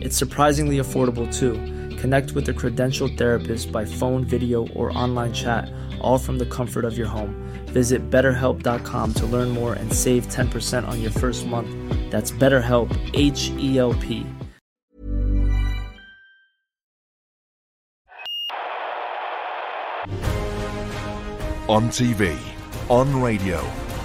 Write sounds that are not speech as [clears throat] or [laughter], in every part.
It's surprisingly affordable too. Connect with a credentialed therapist by phone, video, or online chat, all from the comfort of your home. Visit betterhelp.com to learn more and save 10% on your first month. That's BetterHelp, H E L P. On TV, on radio,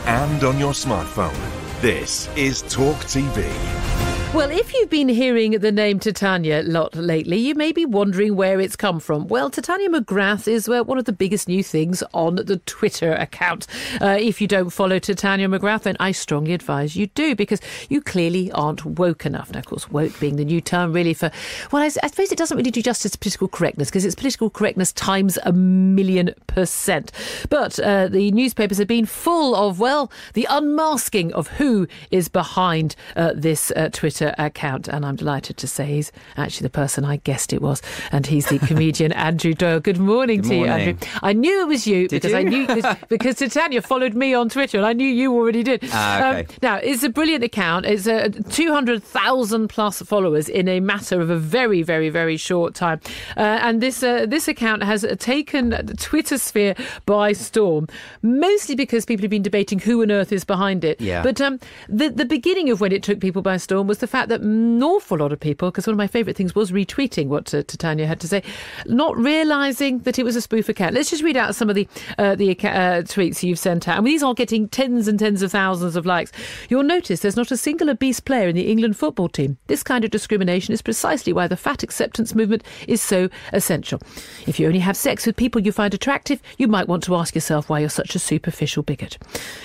and on your smartphone. This is Talk TV. Well, if you've been hearing the name Titania a lot lately, you may be wondering where it's come from. Well, Titania McGrath is uh, one of the biggest new things on the Twitter account. Uh, if you don't follow Titania McGrath, then I strongly advise you do because you clearly aren't woke enough. Now, of course, woke being the new term really for, well, I, I suppose it doesn't really do justice to political correctness because it's political correctness times a million percent. But uh, the newspapers have been full of, well, the unmasking of who is behind uh, this uh, Twitter account. And I'm delighted to say he's actually the person I guessed it was. And he's the comedian [laughs] Andrew Doyle. Good morning Good to morning. you, Andrew. I knew it was you Did because you? I knew because, [laughs] because Titania followed me on Twitter and I knew you already did. Um, Ah, okay. now, it's a brilliant account. It's uh, 200,000 plus followers in a matter of a very, very, very short time. Uh, and this uh, this account has taken the Twitter sphere by storm, mostly because people have been debating who on earth is behind it. Yeah. But um, the, the beginning of when it took people by storm was the fact that an awful lot of people, because one of my favourite things was retweeting what uh, Titania had to say, not realising that it was a spoof account. Let's just read out some of the uh, the uh, tweets you've sent out. And these are getting tens and tens of thousands of likes. You'll notice there's not a single obese player in the England football team. This kind of discrimination is precisely why the fat acceptance movement is so essential. If you only have sex with people you find attractive, you might want to ask yourself why you're such a superficial bigot.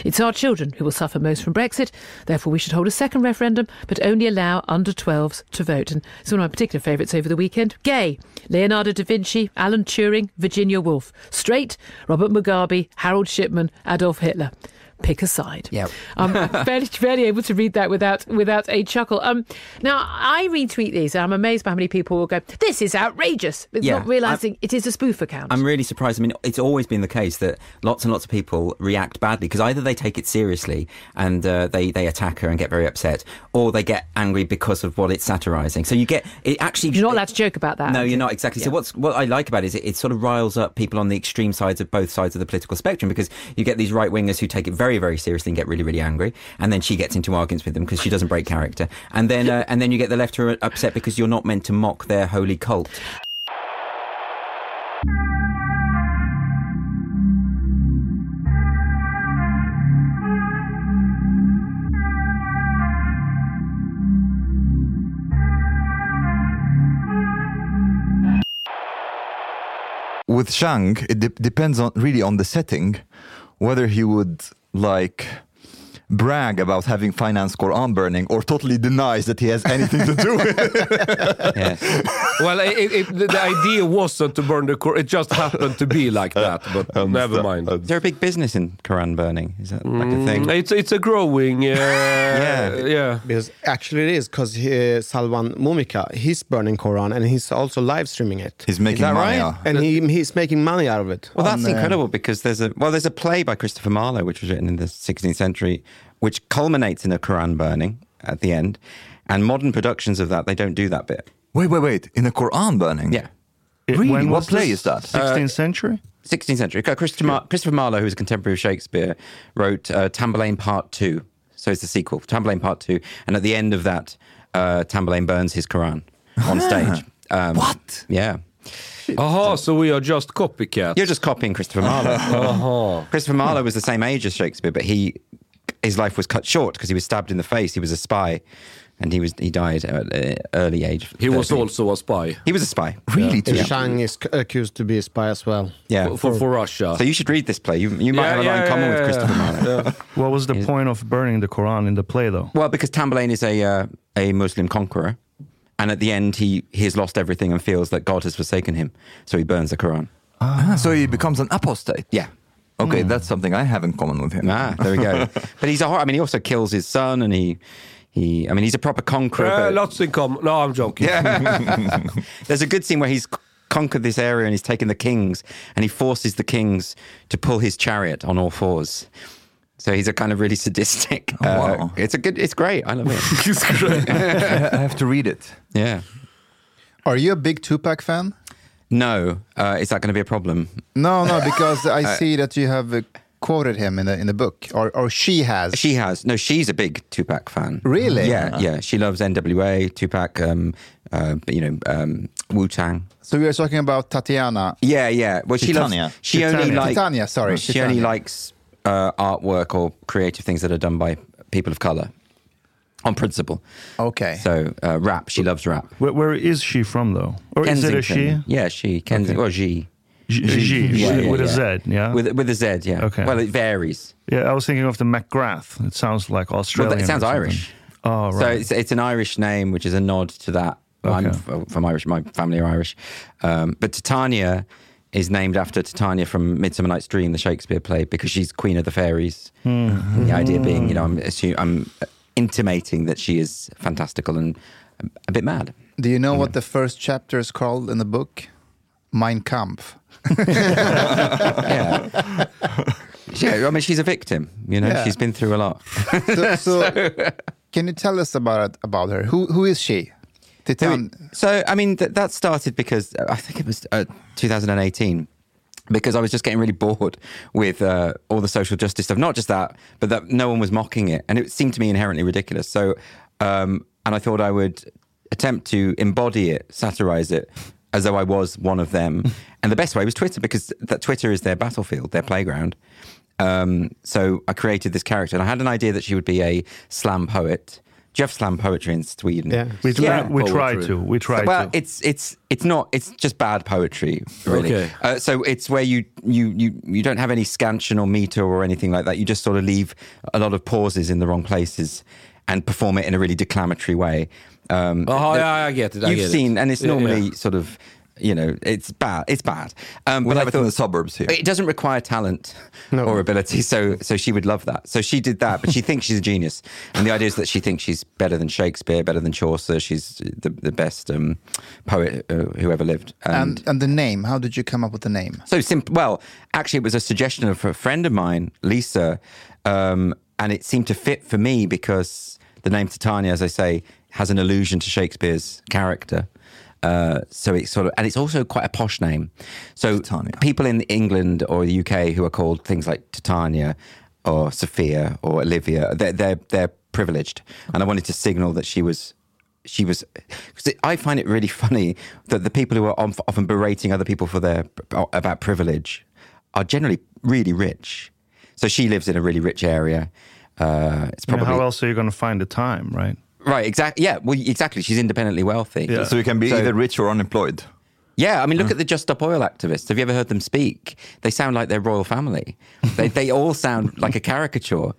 It's our children who will suffer most from Brexit. Therefore, we should hold a second referendum, but only allow under 12s to vote. And it's one of my particular favourites over the weekend. Gay, Leonardo da Vinci, Alan Turing, Virginia Woolf. Straight, Robert Mugabe, Harold Shipman, Adolf Hitler. Pick a side. Yep. I'm [laughs] barely, barely able to read that without without a chuckle. Um, now I retweet these. and I'm amazed by how many people will go, "This is outrageous," It's Yeah, not realizing it is a spoof account. I'm really surprised. I mean, it's always been the case that lots and lots of people react badly because either they take it seriously and uh, they they attack her and get very upset, or they get angry because of what it's satirising. So you get it actually. You're not allowed to joke about that. No, you're not exactly. So what's what I like about it is it, it sort of riles up people on the extreme sides of both sides of the political spectrum because you get these right wingers who take it very very very seriously and get really really angry, and then she gets into arguments with them because she doesn't break character, and then uh, and then you get the left who are upset because you're not meant to mock their holy cult. with Chang, it de- depends on really on the setting, whether he would like brag about having finance Quran burning or totally denies that he has anything to do with it. [laughs] Yeah. Well, it, it, the, the idea wasn't to burn the Quran. It just happened to be like that. But [laughs] never mind. Is there a big business in Quran burning? Is that like a thing? It's it's a growing. Uh, [laughs] yeah, yeah. Because actually it is because Salwan Momika, he's burning Quran and he's also live streaming it. He's making money. right? out. and he, he's making money out of it. Well, that's on, uh, incredible because there's a well, there's a play by Christopher Marlowe which was written in the 16th century, which culminates in a Quran burning at the end. And modern productions of that, they don't do that bit. Wait, wait, wait! In a Quran burning? Yeah. Really? When what play this? is that? 16th century? 16th century. Christopher, Mar- Christopher Marlowe, who's a contemporary of Shakespeare, wrote uh, Tamburlaine Part 2. So it's the sequel, Tamburlaine Part 2. And at the end of that, uh, Tamburlaine burns his Quran on stage. Um, What? Yeah. Aha, so we are just copycats. You're just copying Christopher Marlowe. [laughs] Christopher Marlowe was the same age as Shakespeare, but he his life was cut short because he was stabbed in the face. He was a spy, and he was he died at an early age. He was also a spy he was a spy. Really? too? Chang is accused to be a spy as well. Yeah. for, for, for Russia. so you should read this play. You you might Yeah, have a lot yeah, in common yeah, with Christopher yeah. Marlowe. [laughs] What was the point of burning the Quran in the play, though? Well, because Tamburlaine is a uh, a Muslim conqueror, and at the end he he has lost everything and feels that God has forsaken him, so he burns the Quran. Ah, so he becomes an apostate. Yeah. Okay, that's something I have in common with him. Ah, there we go. [laughs] but he's a hor- I mean, he also kills his son, and he he. I mean, he's a proper conqueror. Uh, lots in common. No, I'm joking. Yeah. [laughs] [laughs] There's a good scene where he's conquered this area and he's taken the kings, and he forces the kings to pull his chariot on all fours. So he's a kind of really sadistic. uh, wow. It's a good. It's great. I love it. It's great. I have to read it. yeah. Are you a big Tupac fan? No, uh, is that going to be a problem? No, no, [laughs] because I see that you have uh, quoted him in the in the book, or or she has. She has. No, she's a big Tupac fan. Really? Yeah, yeah. She loves NWA, Tupac, um, uh, you know, um, Wu Tang. So we are talking about Tatiana. Yeah, yeah. Well, she Titania. loves. She only likes. Titania, sorry, She only likes uh, artwork or creative things that are done by people of color, on principle. Okay. So uh, rap. She loves rap. Where, where is she from, though? Or is it a she? Kensington. Yeah, she. Kensington. Or she. G, G, Yeah, with, yeah, with yeah. a Z, yeah? With with a Z. Yeah. Okay. Well, it varies. yeah, I was thinking of the McGrath. It sounds like Well, Australian. it sounds. Irish. Oh, So right. it's, it's an Irish name, which is a nod to that. I'm from Irish. My family are Irish. Um, but Titania is named after Titania from Midsummer Night's Dream, the Shakespeare play, because she's Queen of the Fairies. Hmm. The idea being, you know, I'm assu- I'm intimating that she is fantastical and a bit mad. Do you know what the first chapter is called in the book? Mein Kampf. [laughs] Yeah. yeah. I mean, she's a victim. You know, Yeah. she's been through a lot. So, [laughs] so can you tell us about about her? Who who is she? Titan. So, I mean, th- that started because I think it was uh, 2018. Because I was just getting really bored with uh, all the social justice stuff. Not just that, but that no one was mocking it, and it seemed to me inherently ridiculous. So, um, and I thought I would attempt to embody it, satirize it, as though I was one of them. [laughs] and the best way was Twitter, because that Twitter is their battlefield, their playground. Um, so I created this character, and I had an idea that she would be a slam poet. Do you have slam poetry in Sweden? Yeah. we Yeah. we try Poetry. to. We try well, to. it's it's it's not. It's just bad poetry, really. Okay. Uh, so it's where you you you you don't have any scansion or meter or anything like that. You just sort of leave a lot of pauses in the wrong places and perform it in a really declamatory way. Um, Oh, the- yeah, I get it. I you've get it. seen, and it's Yeah, normally yeah. sort of. You know, it's bad. It's bad. Um, We but I in the suburbs here. It doesn't require talent No. or ability, so so she would love that. So she did that, but she [laughs] thinks she's a genius, and the idea is that she thinks she's better than Shakespeare, better than Chaucer. She's the the best um, poet uh, who ever lived. and and the name. How did you come up with the name? So simple. Well, actually, it was a suggestion of a friend of mine, Lisa, um, and it seemed to fit for me because the name Titania, as I say, has an allusion to Shakespeare's character. Uh, so it's sort of, and it's also quite a posh name. So Titania. people in England or the UK who are called things like Titania or Sophia or Olivia, they're they're, they're privileged, and I wanted to signal that she was she was because I find it really [laughs] funny that the people who are of- often berating other people for their about privilege are generally really rich. So she lives in a really rich area. Uh, it's I mean, probably how else are you going to find the time, right? Right. Exactly. Yeah. Well, exactly. She's independently wealthy. Yeah. So you can be So- either rich or unemployed. Yeah, I mean, look mm. at the Just Stop Oil activists. Have you ever heard them speak? They sound like their royal family. They, they all sound like a caricature.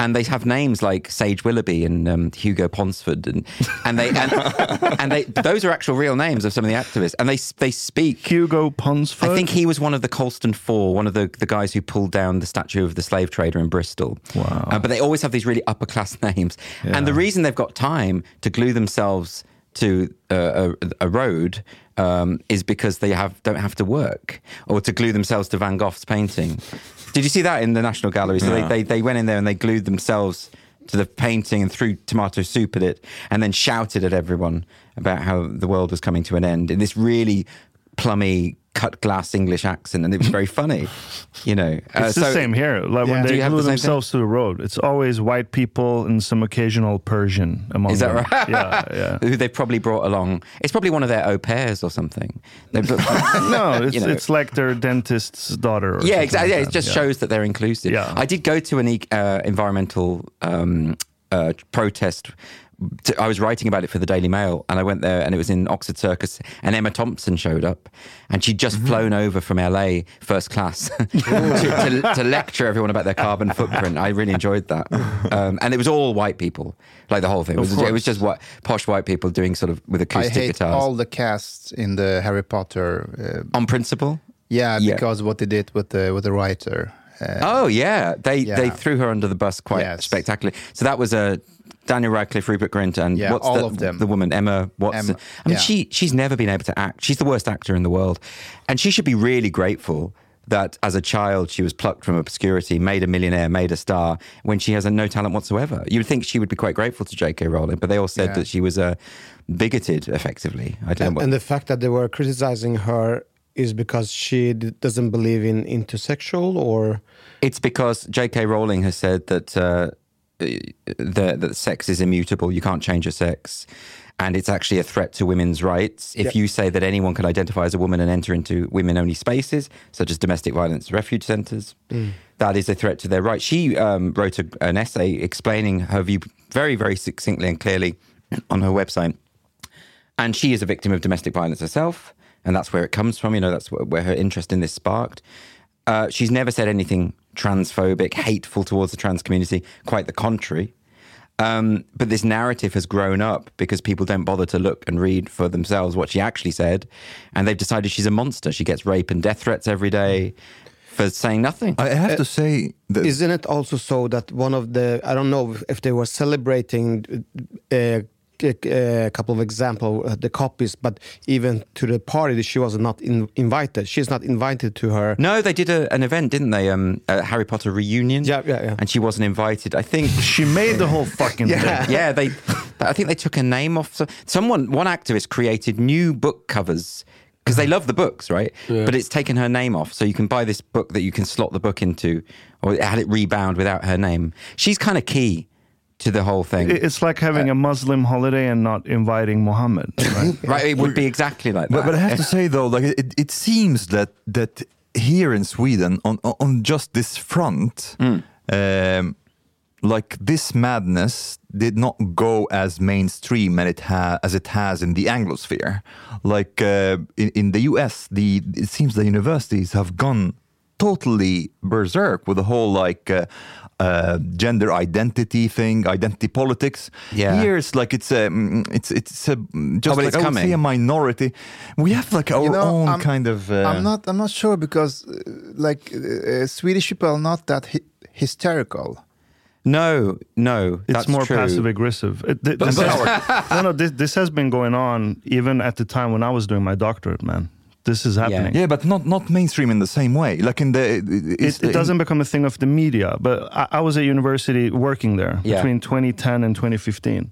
And they have names like Sage Willoughby and um, Hugo Ponsford, and and they and, [laughs] and they those are actual real names of some of the activists, and they they speak. Hugo Ponsford. I think he was one of the Colston Four, one of the, the guys who pulled down the statue of the slave trader in Bristol. Wow. Uh, but they always have these really upper class [laughs] names. And the reason they've got time to glue themselves to uh, a, a road um, is because they have don't have to work or to glue themselves to Van Gogh's painting. Did you see that in the National Gallery? So they, they, they went in there and they glued themselves to the painting and threw tomato soup at it and then shouted at everyone about how the world was coming to an end in this really plummy cut glass English accent, and it was very [laughs] funny. You know, Uh, It's the same here. Like Yeah. when they glue the same thing? themselves to the road, it's always white people and some occasional Persian among Is that them. right? Yeah, yeah. [laughs] Who they've probably brought along. It's probably one of their au pairs or something. [laughs] No, it's, you know. it's like their dentist's daughter. Or yeah, exactly. like Yeah, it just shows that they're inclusive. Yeah. I did go to an e- uh, environmental um, uh, protest. I was writing about it for the Daily Mail, and I went there, and it was in Oxford Circus, and Emma Thompson showed up, and she'd just flown over from LA first class [laughs] [laughs] to, to, to lecture everyone about their carbon footprint. I really enjoyed that, um, and it was all white people, like the whole thing. It was, it was just what posh white people doing sort of with I acoustic hate guitars all the casts in the Harry Potter. Uh, on principle. yeah, Yeah. because what they did with the with the writer. Uh, Oh yeah, they Yeah. they threw her under the bus quite Yes. spectacularly. So that was a Daniel Radcliffe, Rupert Grint, and Yeah, what's all the, of them. the woman Emma Watson. Emma, I mean, yeah. she she's never been able to act. She's the worst actor in the world, and she should be really grateful that as a child she was plucked from obscurity, made a millionaire, made a star, when she has a no talent whatsoever. You would think she would be quite grateful to J.K. Rowling, but they all said Yeah. that she was uh, bigoted, effectively. I don't. And, What, and the fact that they were criticizing her is because she d- doesn't believe in intersexual or It's because J.K. Rowling has said that uh, that that sex is immutable. You can't change your sex, and it's actually a threat to women's rights. If Yep. you say that anyone can identify as a woman and enter into women-only spaces, such as domestic violence refuge centres, Mm. that is a threat to their rights. She um, wrote a, an essay explaining her view very, very succinctly and clearly [clears throat] on her website. And she is a victim of domestic violence herself, and that's where it comes from. You know, that's where, where her interest in this sparked. Uh, she's never said anything transphobic, hateful towards the trans community. Quite the contrary. Um, but this narrative has grown up because people don't bother to look and read for themselves what she actually said, and they've decided she's a monster. She gets rape and death threats every day for saying nothing. I have to say that Isn't it also so that one of the I don't know if they were celebrating uh, a, a couple of example uh, the copies, but even to the party she was not in, invited. She's not invited to her. No, they did a, an event, didn't they? Um, a Harry Potter reunion. Yeah, yeah, yeah. And she wasn't invited. I think [laughs] she made the whole fucking Yeah. thing. yeah, they. I think they took her name off. so- Someone, one activist, created new book covers because they love the books, right? Yeah. But it's taken her name off, so you can buy this book that you can slot the book into, or had it rebound without her name. She's kind of key to the whole thing. It's like having a Muslim holiday and not inviting Muhammad. Right? [laughs] right? It would be exactly like that. But, but I have to say though, like it, it seems that that here in Sweden, on on just this front, um, like this madness did not go as mainstream and it ha- as it has in the Anglosphere. Like uh, in, in the U.S., the it seems the universities have gone totally berserk with the whole like. Uh, uh, gender identity thing, identity politics. Yeah. Here it's like it's a, mm, it's it's a, mm, just but like it's I would coming. say a minority. We have like our You know, own I'm- kind of. Uh, I'm not. I'm not sure because, uh, like, uh, Swedish people are not that hy- hysterical. no, no, It's that's more true. passive aggressive. It, th- this, [laughs] no, no, this, this has been going on even at the time when I was doing my doctorate, man. This is happening. Yeah, but not not mainstream in the same way. Like in the. It, it doesn't become a thing of the media, but I, I was at university working there Yeah. between 2010 and 2015.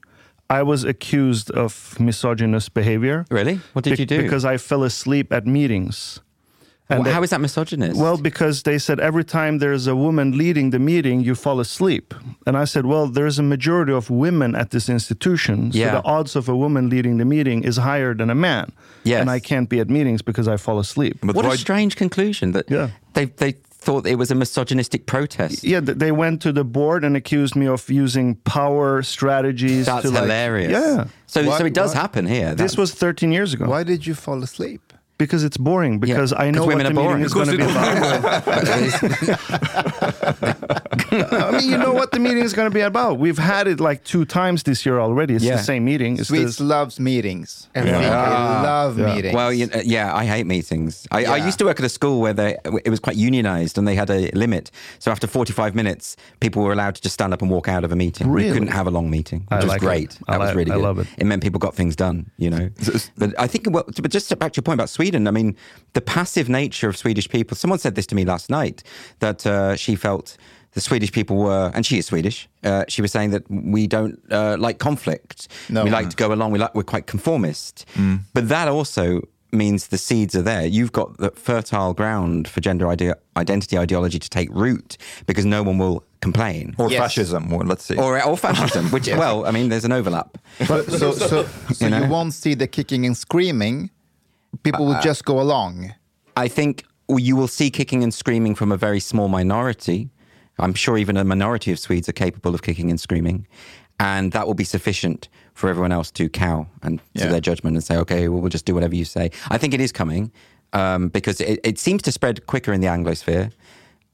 I was accused of misogynist behavior. Really? What did Be- you do? Because I fell asleep at meetings. Well, how is that misogynist? Well, because they said every time there's a woman leading the meeting, you fall asleep. And I said, well, there's a majority of women at this institution. So Yeah. the odds of a woman leading the meeting is higher than a man. Yes. And I can't be at meetings because I fall asleep. But what a strange conclusion that Yeah. they they thought it was a misogynistic protest. Yeah, they went to the board and accused me of using power strategies. That's to like, hilarious. Yeah. So Why- so it does why- happen here. This was 13 years ago. Why did you fall asleep? Because it's boring. Because I know what the meeting is going to be about. [laughs] [laughs] I mean, you know what the meeting is going to be about. We've had it like two times this year already. It's Yeah. the same meeting. It's Swedes the- loves meetings. I think Ah. I love meetings. Well, you, uh, yeah, I hate meetings. I, I used to work at a school where they, it was quite unionized and they had a limit. So after 45 minutes, people were allowed to just stand up and walk out of a meeting. We Really? couldn't have a long meeting, I was like it. great. I That was like- really I good. love it. It meant people got things done, you know. but I think, well, but just back to your point about Sweden, I mean, the passive nature of Swedish people. Someone said this to me last night that uh, she felt the Swedish people were, and she is Swedish. Uh, she was saying that we don't uh, like conflict. No. We like to go along. We like we're quite conformist. But that also means the seeds are there. You've got the fertile ground for gender ide- identity ideology to take root because no one will complain. Or Yes. fascism, or let's see. Or, or fascism, [laughs] which, well, I mean, there's an overlap. So, so, [laughs] so, so you, know? won't see the kicking and screaming. People will just go along. I think you will see kicking and screaming from a very small minority. I'm sure even a minority of Swedes are capable of kicking and screaming. And that will be sufficient for everyone else to cow and to Yeah. their judgment and say, okay, well, we'll just do whatever you say. I think it is coming um, because it, it seems to spread quicker in the Anglosphere.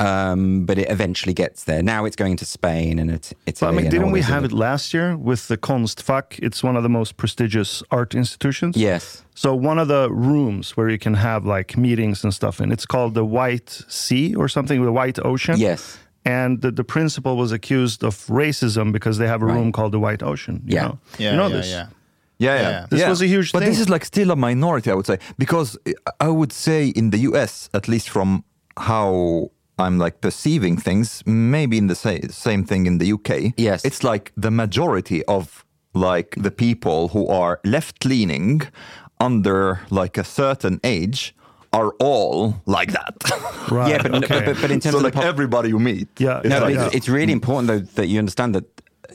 Um, but it eventually gets there. Now it's going to Spain and it's Italy. I mean, didn't we have it last year with the Konstfack? It's one of the most prestigious art institutions. Yes. So one of the rooms where you can have like meetings and stuff in, it's called the White Sea or something, the White Ocean. Yes. And the, the principal was accused of racism because they have a room called the White Ocean. You Yeah. know, Yeah, you know yeah, this. yeah. Yeah, Yeah. yeah. This Yeah. was a huge But thing. this is like still a minority, I would say, because I would say in the US, at least from how I'm like perceiving things, maybe in the sa- same thing in the UK. Yes. it's like the majority of like the people who are left leaning under like a certain age are all like that. Right. Yeah, but, okay. but, but in terms so of like pop- everybody you meet, Yeah, it's no, like but that. it's, it's really important though that you understand that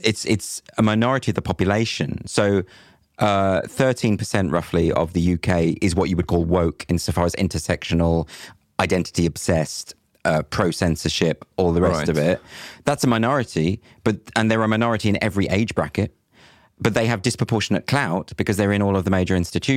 it's it's a minority of the population. So. Uh, 13% roughly of the UK is what you would call woke insofar as intersectional, identity obsessed, uh, pro censorship, all the rest Right. of it. That's a minority, but and they're a minority in every age bracket, but they have disproportionate clout because they're in all of the major institutions.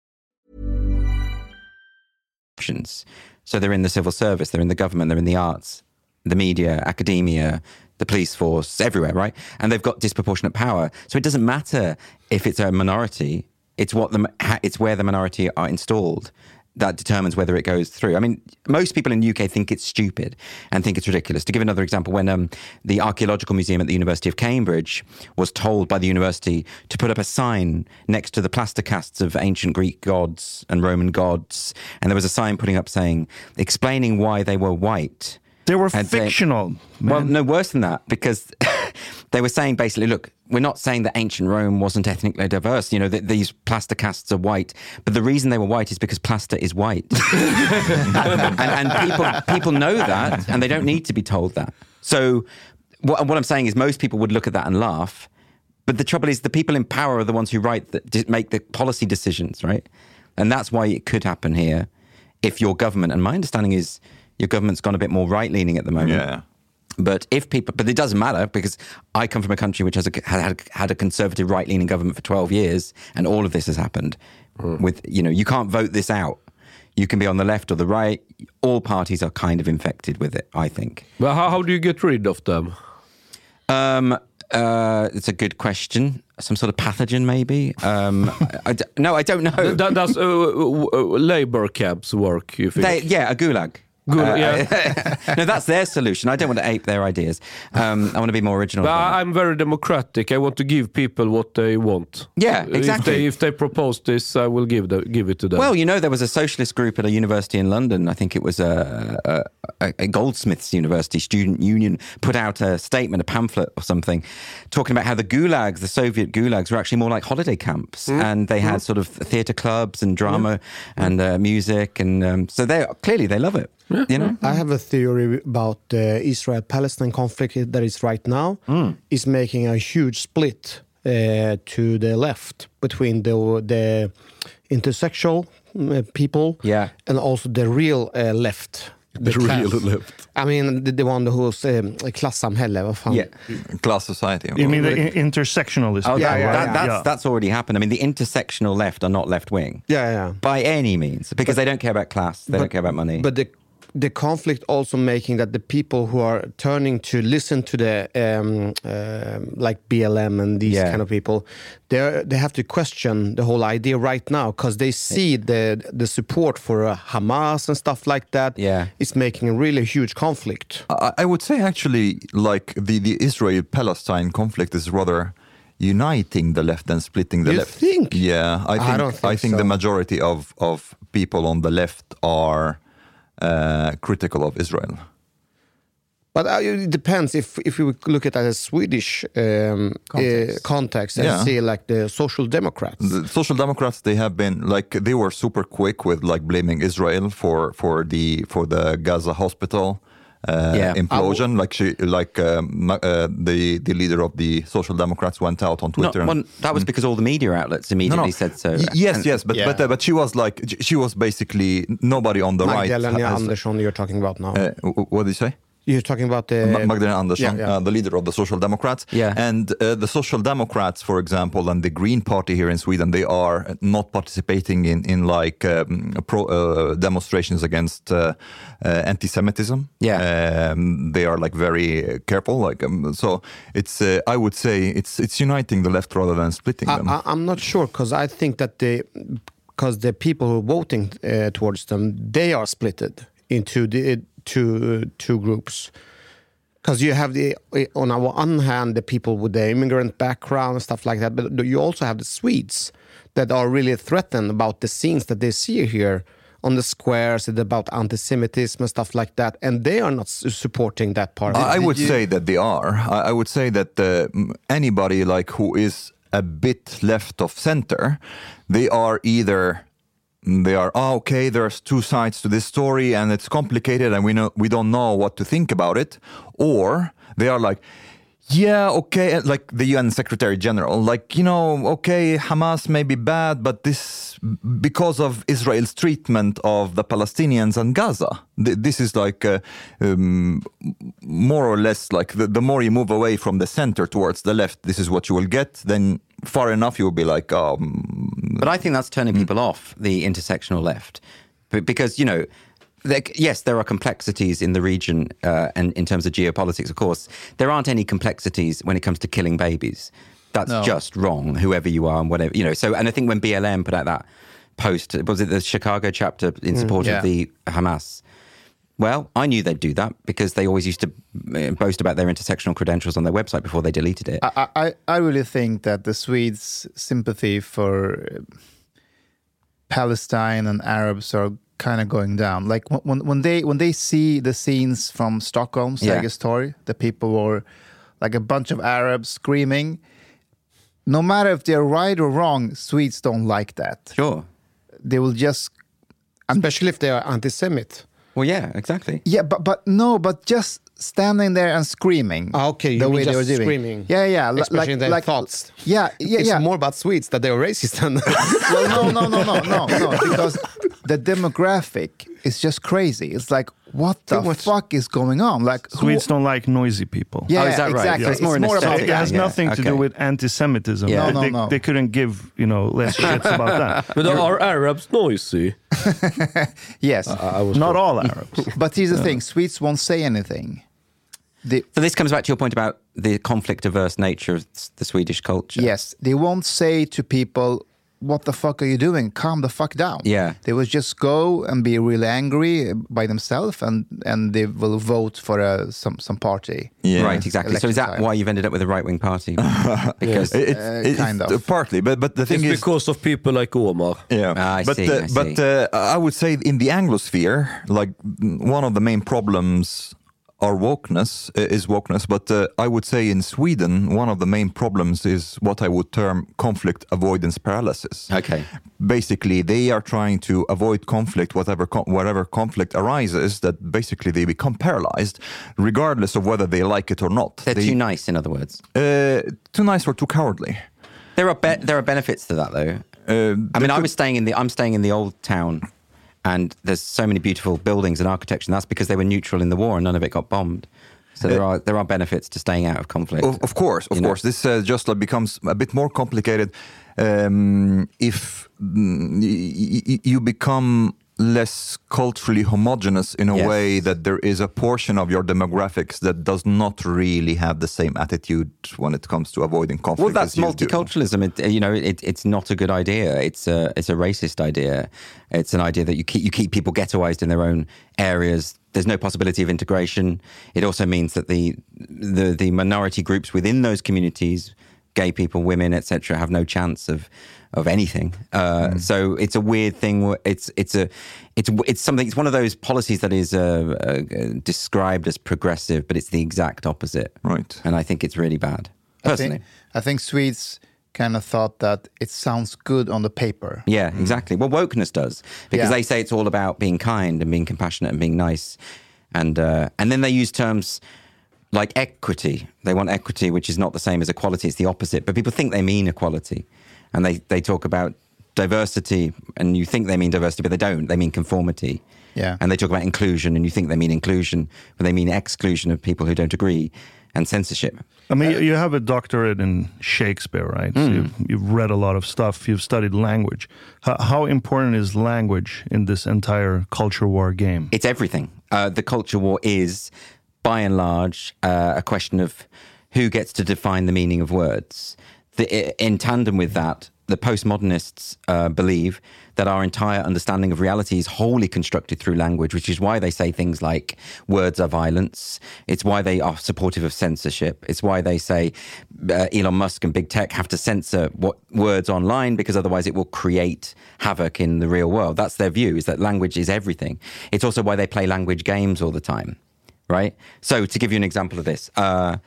So they're in the civil service, they're in the government, they're in the arts, the media, academia, the police force, everywhere, right? And they've got disproportionate power. So it doesn't matter if it's a minority; it's what the it's where the minority are installed that determines whether it goes through. I mean, most people in the UK think it's stupid and think it's ridiculous. To give another example, when um, the Archaeological Museum at the University of Cambridge was told by the university to put up a sign next to the plaster casts of ancient Greek gods and Roman gods, and there was a sign putting up saying, explaining why they were white. They were And they- fictional. Well, no, worse than that, because [laughs] they were saying basically, look, we're not saying that ancient Rome wasn't ethnically diverse. You know, that these plaster casts are white, but the reason they were white is because plaster is white, [laughs] and, and people people know that, and they don't need to be told that. So, what, what I'm saying is, most people would look at that and laugh. But the trouble is, the people in power are the ones who write, that make the policy decisions, right? And that's why it could happen here if your government, and my understanding is your government's gone a bit more right leaning at the moment. Yeah. But if people, but it doesn't matter because I come from a country which has a, had, had a conservative right leaning government for 12 years and all of this has happened with, you know, you can't vote this out. You can be on the left or the right. All parties are kind of infected with it, I think. Well, how, how do you get rid of them? Um, uh, it's a good question. Some sort of pathogen, maybe. Um, I, [laughs] I d- no, I don't know. That, does uh, labor camps work, you think? They, yeah, a gulag. Gulag, Uh, yeah. [laughs] no, that's their solution. I don't want to ape their ideas. Um, I want to be more original. But. I'm very democratic. I want to give people what they want. Yeah, If exactly. they, if they propose this, I will give the, give it to them. Well, you know, there was a socialist group at a university in London. I think it was a, a, a- Goldsmiths University student union put out a statement, a pamphlet or something, talking about how the gulags, the Soviet gulags, were actually more like holiday camps, and they had sort of theatre clubs and drama and uh, music, and um, so they clearly they love it. You know, I have a theory about the Israel-Palestine conflict that is right now is making a huge split uh, to the left between the the intersexual uh, people Yeah. and also the real uh, left. The real left. I mean, the, the one who's um, klassamhälle. Vad fan? Yeah. Class society. You mean the in- intersectionalism? Oh, Yeah, that, yeah, that, yeah. That's, Yeah. that's already happened. I mean, the intersectional left are not left wing Yeah, yeah. by any means because they don't care about class, they don't care about money. But the the conflict also making that the people who are turning to listen to the um, um like BLM and these Yeah. kind of people, they they have to question the whole idea right now because they see the the support for uh, Hamas and stuff like that. Yeah. it's making a really huge conflict. I, I would say actually, like the, the Israel-Palestine conflict is rather uniting the left than splitting the You left. think? Yeah, I I think don't think I think so. the majority of of people on the left are uh, critical of Israel. But uh, it depends if if we look at it as Swedish um, context, uh, context and Yeah. see like the Social Democrats. The Social Democrats they have been like they were super quick with like blaming Israel for for the for the Gaza hospital uh, Yeah. implosion. like she like um, uh, the the leader of the Social Democrats went out on Not- Twitter. and- well, that was because all the media outlets immediately said so. Y- yes, And- yes, but Yeah. but uh, but she was like she was basically nobody on the right. Magdalena Andersson, you're talking about now. uh, what did you say? You're talking about the Magdalena Andersson, yeah, yeah. Uh, the leader of the Social Democrats. Yeah. And uh, the Social Democrats, for example, and the Green Party here in Sweden, they are not participating in, in like um, pro, uh, demonstrations against uh, uh, anti-Semitism. Yeah. Um, they are like very careful. Like um, so, it's uh, I would say it's it's uniting the left rather than splitting I, them. I, I'm not sure because I think that the because the people who are voting uh, towards them they are splitted into the two two groups. Because you have the on our one hand the people with the immigrant background and stuff like that, but you also have the Swedes that are really threatened about the scenes that they see here on the squares and about anti-Semitism and stuff like that, and they are not supporting that part. I I would say that they are. I, I would say that uh, anybody like who is a bit left of center, they are either they are oh, okay. There's two sides to this story, and it's complicated, and we know we don't know what to think about it, or they are like. Yeah, okay, like the UN Secretary General, like, you know, okay, Hamas may be bad, but this, because of Israel's treatment of the Palestinians and Gaza, th- this is like uh, um, more or less like the, the more you move away from the center towards the left, this is what you will get. Then far enough, you will be like, um, But I think that's turning people off the intersectional left, because you know. There, yes, there are complexities in the region, uh, and in terms of geopolitics, of course, there aren't any complexities when it comes to killing babies. That's No. just wrong, whoever you are and whatever you know. So, and I think when BLM put out that post, was it the Chicago chapter in support yeah. of the Hamas? Well, I knew they'd do that because they always used to uh, boast about their intersectional credentials on their website before they deleted it. I, I, I really think that the Swedes' sympathy for uh, Palestine and Arabs are kind of going down. Like when- when when they when they see the scenes from Stockholm, Yeah. Sergels Torg, the people were like a bunch of Arabs screaming. No matter if they're right or wrong, Swedes don't like that. Sure. They will just especially if they are anti-Semit. Well, yeah, exactly. Yeah, but but no, but just standing there and screaming. Ah, okay, the way they were doing. screaming, Yeah, yeah, expressing like, their like thoughts. Yeah, yeah, it's yeah. more about Swedes that they are racist than. [laughs] well, no, no, no, no, no, no, [laughs] because the demographic is just crazy. It's like, what the much- fuck is going on? Like, who- Swedes don't like noisy people. Yeah, Oh, is that right? exactly. So it's more an about It has yeah, nothing to okay. do with anti-Semitism. Yeah. They, No, no, they, no. they couldn't give you know less shits about that. [laughs] But are Arabs noisy? [laughs] yes, I was Not all [laughs] Arabs. but here's the thing: Swedes won't say anything. They, So this comes back to your point about the conflict-averse nature of the Swedish culture. yes, they won't say to people, "What the fuck are you doing? Calm the fuck down." Yeah. they will just go and be really angry by themselves, and and they will vote for a, some some party. yeah. Right, exactly. So is that time. why you've ended up with a right-wing party? [laughs] because It- it's, Uh, it's kind of. partly, but but the thing It's is, because of people like Omar. Yeah, Ah, I but see, uh, I see. but uh, I would say in the Anglosphere, like one of the main problems are wokeness uh, is wokeness, but uh, I would say in Sweden one of the main problems is what I would term conflict avoidance paralysis. Okay. Basically, they are trying to avoid conflict, whatever co- whatever conflict arises. That basically they become paralyzed, regardless of whether they like it or not. they're They- too nice, in other words. uh, too nice or too cowardly. There are there are benefits to that though. Uh, I mean, I was staying in the I'm staying in the old town, and there's so many beautiful buildings and architecture, and that's because they were neutral in the war and none of it got bombed. So there are there are benefits to staying out of conflict. Of, of course, of You know? course. This uh, just like becomes a bit more complicated um, if mm, y- y- you become less culturally homogenous in a Yes. way that there is a portion of your demographics that does not really have the same attitude when it comes to avoiding conflict. Well, that's as you do. multiculturalism. It, you know, it, it's not a good idea. It's a it's a racist idea. It's an idea that you keep you keep people ghettoized in their own areas. There's no possibility of integration. It also means that the the the minority groups within those communities, gay people, women, etc., have no chance of of anything. Uh, So it's a weird thing. It's it's a it's it's something. It's one of those policies that is uh, uh, described as progressive, but it's the exact opposite. Right. And I think it's really bad. I Personally. think, I think Swedes kind of thought that it sounds good on the paper. Yeah, exactly. Well, wokeness does because Yeah. they say it's all about being kind and being compassionate and being nice, and uh, and then they use terms like equity. They want equity, which is not the same as equality; it's the opposite. But people think they mean equality, and they they talk about diversity, and you think they mean diversity, but they don't. They mean conformity. Yeah. And they talk about inclusion, and you think they mean inclusion, but they mean exclusion of people who don't agree, and censorship. I mean, you have a doctorate in Shakespeare, right? So you've, you've read a lot of stuff. You've studied language. How, how important is language in this entire culture war game? It's everything. Uh, the culture war is, by and large, uh, a question of who gets to define the meaning of words. The, in tandem with that, the postmodernists uh, believe that our entire understanding of reality is wholly constructed through language, which is why they say things like words are violence. It's why they are supportive of censorship. It's why they say uh, Elon Musk and big tech have to censor what words online because otherwise it will create havoc in the real world. That's their view: is that language is everything. It's also why they play language games all the time, right? So, to give you an example of this. Uh,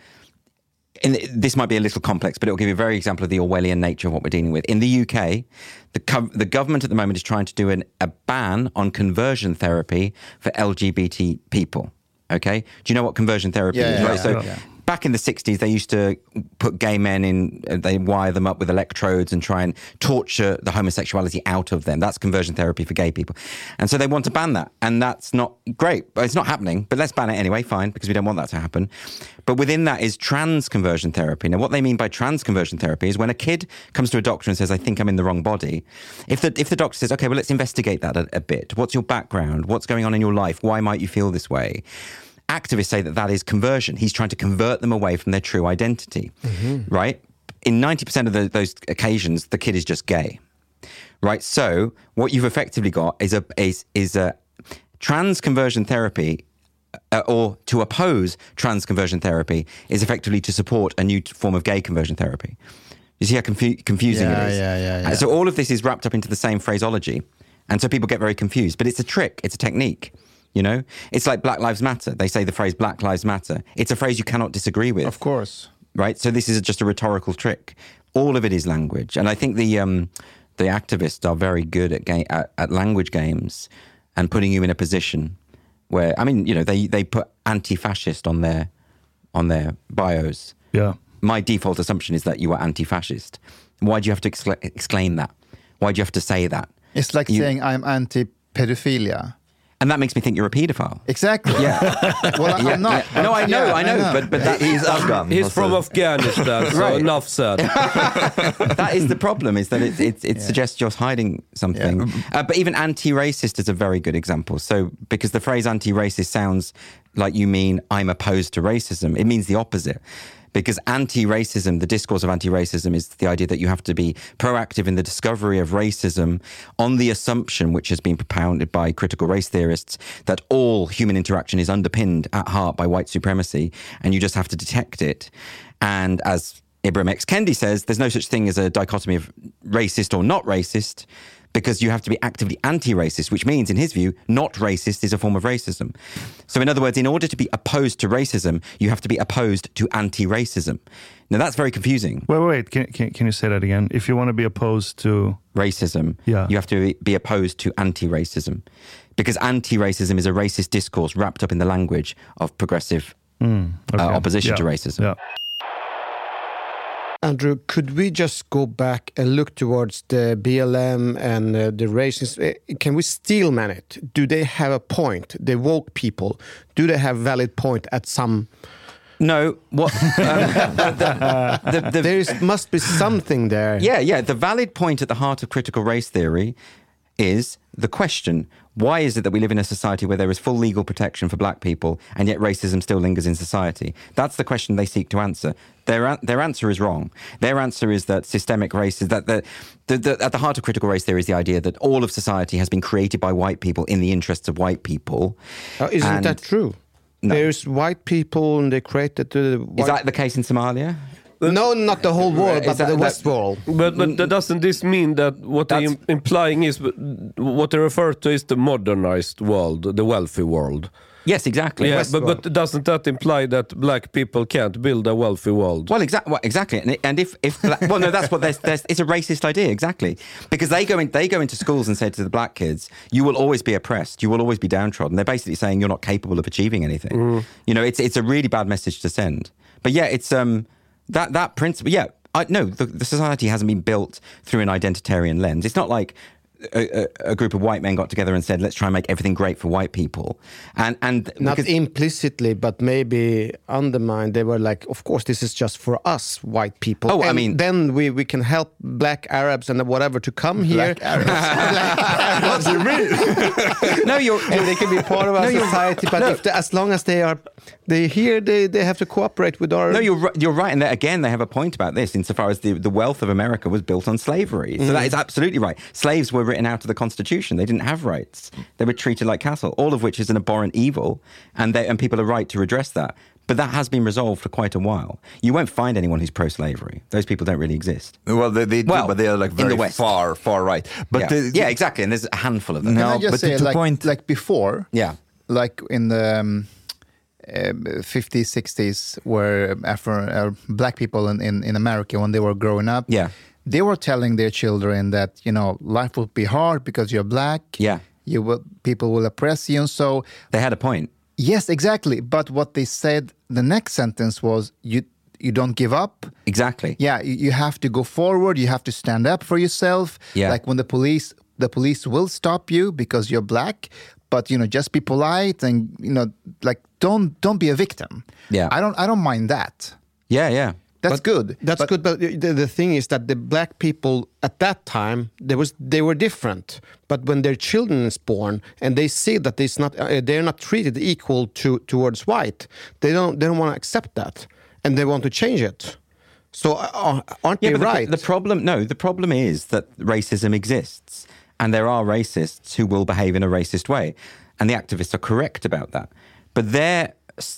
in, this might be a little complex, but it will give you a very example of the Orwellian nature of what we're dealing with. In the UK, the, co- the government at the moment is trying to do an, a ban on conversion therapy for LGBT people. Okay, do you know what conversion therapy Yeah, is? yeah, right. yeah, so. Back in the 60s, they used to put gay men in, uh, they wire them up with electrodes and try and torture the homosexuality out of them. That's conversion therapy for gay people. And so they want to ban that. And that's not great. But It's not happening, but let's ban it anyway, fine, because we don't want that to happen. But within that is trans conversion therapy. Now, what they mean by trans conversion therapy is when a kid comes to a doctor and says, I think I'm in the wrong body, if the, if the doctor says, okay, well, let's investigate that a, a bit. What's your background? What's going on in your life? Why might you feel this way? Activists say that that is conversion. He's trying to convert them away from their true identity, right? In 90% of the, those occasions, the kid is just gay, right? So what you've effectively got is a is is a trans conversion therapy. Uh, or to oppose trans conversion therapy is effectively to support a new form of gay conversion therapy. You see how confu- confusing Yeah, it is? yeah, yeah, yeah. Uh, So all of this is wrapped up into the same phraseology. And so people get very confused. But it's a trick, it's a technique. You know, it's like Black Lives Matter. They say the phrase Black Lives Matter. It's a phrase you cannot disagree with. Of course. Right? So this is just a rhetorical trick. All of it is language. And I think the um, the activists are very good at, ga- at, at language games and putting you in a position where, I mean, you know, they, they put anti fascist on their, on their bios. Yeah. My default assumption is that you are anti fascist. Why do you have to excla- explain that? Why do you have to say that? It's like You- saying I'm anti pedophilia. And that makes me think you're a paedophile. Exactly. Yeah. [laughs] Well, I- Yeah, I'm not. yeah. No, I know, Yeah, I know, but but that He's Afghan. He's from a- Afghanistan, so [laughs] Right. enough said. [laughs] that is the problem. Is that it it, it suggests you're hiding something. Uh, but even anti-racist is a very good example. So because the phrase anti-racist sounds like you mean I'm opposed to racism, it means the opposite. Because anti-racism, the discourse of anti-racism is the idea that you have to be proactive in the discovery of racism on the assumption, which has been propounded by critical race theorists, that all human interaction is underpinned at heart by white supremacy, and you just have to detect it. And as Ibram X. Kendi says there's no such thing as a dichotomy of racist or not racist because you have to be actively anti racist, which means, in his view, not racist is a form of racism. So, in other words, in order to be opposed to racism, you have to be opposed to anti racism. Now, that's very confusing. Wait, wait, wait. Can, can, can you say that again? If you want to be opposed to. Racism, Yeah. you have to be opposed to anti racism because anti racism is a racist discourse wrapped up in the language of progressive Okay. uh, opposition to racism. Yeah. Andrew, could we just go back and look towards the BLM and uh, the racists? Uh, Can we steel man it? Do they have a point? The woke people, do they have valid point at some? No, what um, [laughs] the, the, the, There is, must be something there. Yeah, yeah. The valid point at the heart of critical race theory is the question why is it that we live in a society where there is full legal protection for black people and yet racism still lingers in society? That's the question they seek to answer. Their, their answer is wrong. Their answer is that systemic racism, that the, the, the, at the heart of critical race theory is the idea that all of society has been created by white people in the interests of white people. Uh, isn't And- that true? No. There's white people and they created the. White... Is that the case in Somalia? No, not the whole world, but that- the that- West world. But, but that doesn't this mean that what they That's- im- implying is what they refer to is the modernized world, the wealthy world? Yes, exactly. Yeah, but, but doesn't that imply that black people can't build a wealthy world? Well, exactly. Well, exactly. And, and if, if bla- well, no, that's what there's, there's, it's a racist idea. Exactly, because they go in, they go into schools and say to the black kids, "You will always be oppressed. You will always be downtrodden." They're basically saying you're not capable of achieving anything. You know, it's it's a really bad message to send. But yeah, it's um that that principle. Yeah, I no, the, the society hasn't been built through an identitarian lens. It's not like. A, a, a group of white men got together and said, "Let's try and make everything great for white people," and and Not because- implicitly, but maybe undermined. They were like, of course, this is just for us, white people. Oh, I mean- then we, we can help black Arabs and whatever to come here. [laughs] Black Arabs. Arabs, really? [laughs] no, you're they can be part of our No, society. But no. if they, as long as they are, they here, they, they have to cooperate with our. No, you're right, you're right, and that, again, they have a point about this insofar as the, the wealth of America was built on slavery. So mm. that is absolutely right. Slaves were written out of the Constitution; they didn't have rights. They were treated like cattle, all of which is an abhorrent evil, and they, and people are right to redress that. But that has been resolved for quite a while. You won't find anyone who's pro-slavery. Those people don't really exist. Well, they, they do, Well, but they are like in the very far, far right. But yeah. the- yeah, exactly. And there's a handful of them. No, just but say, to- to like, point- like before, Yeah. like in the um, uh, 50s, 60s, where Afro uh, black people in, in, in America, when they were growing up, Yeah. They were telling their children that you know life will be hard because you're black. Yeah. you will people will oppress you, and so They had a point. yes, exactly. But what they said, the next sentence was you you don't give up. Exactly. Yeah, you, you have to go forward. You have to stand up for yourself. Yeah. Like when the police, the police will stop you because you're black. But you know, just be polite and you know, like don't don't be a victim. Yeah. I don't I don't mind that. Yeah, yeah. That's good. That's But- good, but the, the thing is that the black people at that time there was they were different. But when their children is born and they see that it's not uh, they're not treated equal to towards white, they don't they don't want to accept that, and they want to change it. So uh, aren't Yeah, they but the- The, problem, no, the problem is that racism exists, and there are racists who will behave in a racist way, and the activists are correct about that. But their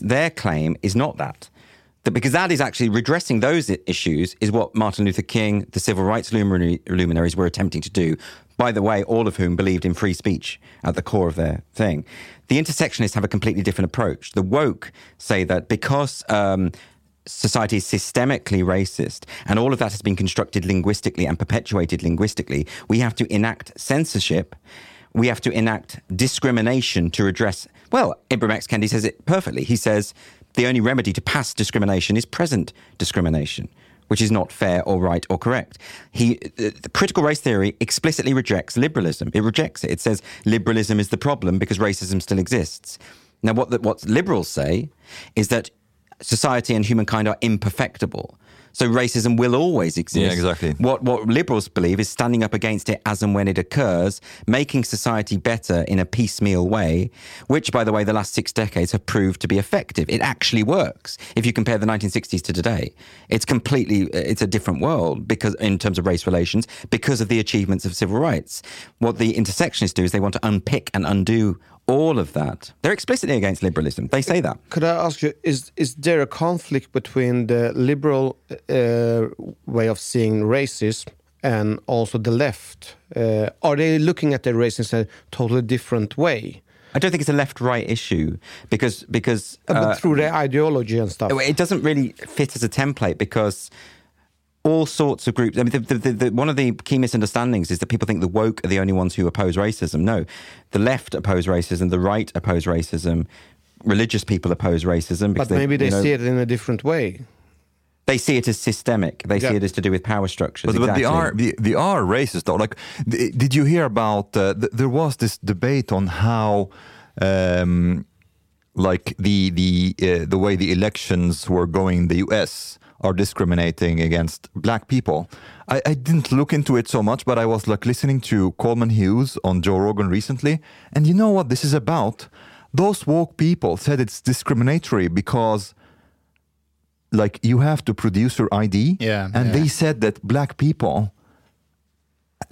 their claim is not that. That because that is actually redressing those issues is what Martin Luther King, the civil rights luminaries, were attempting to do. By the way, all of whom believed in free speech at the core of their thing. The intersectionists have a completely different approach. The woke say that because um, society is systemically racist and all of that has been constructed linguistically and perpetuated linguistically, we have to enact censorship. We have to enact discrimination to address. Well, Ibram X. Kendi says it perfectly. He says the only remedy to past discrimination is present discrimination, which is not fair or right or correct. He, the critical race theory explicitly rejects liberalism. It rejects it. It says liberalism is the problem because racism still exists. Now, what the, what liberals say is that society and humankind are imperfectible. So racism will always exist. Yeah, exactly. What what liberals believe is standing up against it as and when it occurs, making society better in a piecemeal way, which by the way the last 6 decades have proved to be effective. It actually works. If you compare the 1960s to today, it's completely it's a different world because in terms of race relations because of the achievements of civil rights. What the intersectionists do is they want to unpick and undo all of that. They're explicitly against liberalism. They say that. Could I ask you, is is there a conflict between the liberal uh, way of seeing racism and also the left? Uh, are they looking at the racism in a totally different way? I don't think it's a left-right issue because because Uh, uh, but through their ideology and stuff. it doesn't really fit as a template because all sorts of groups. I mean, the, the, the, the, one of the key misunderstandings is that people think the woke are the only ones who oppose racism. No, the left oppose racism, the right oppose racism, religious people oppose racism. Because But maybe they you know- see it in a different way. They see it as systemic. They see it as to do with power structures. But, but they are they, they are racist though. Like, th- did you hear about? Uh, th- there was this debate on how, um, like the the uh, the way the elections were going in the U.S. are discriminating against black people. I, I didn't look into it so much, but I was like listening to Coleman Hughes on Joe Rogan recently, and you know what this is about? Those woke people said it's discriminatory because like you have to produce your ID. Yeah, And yeah. they said that black people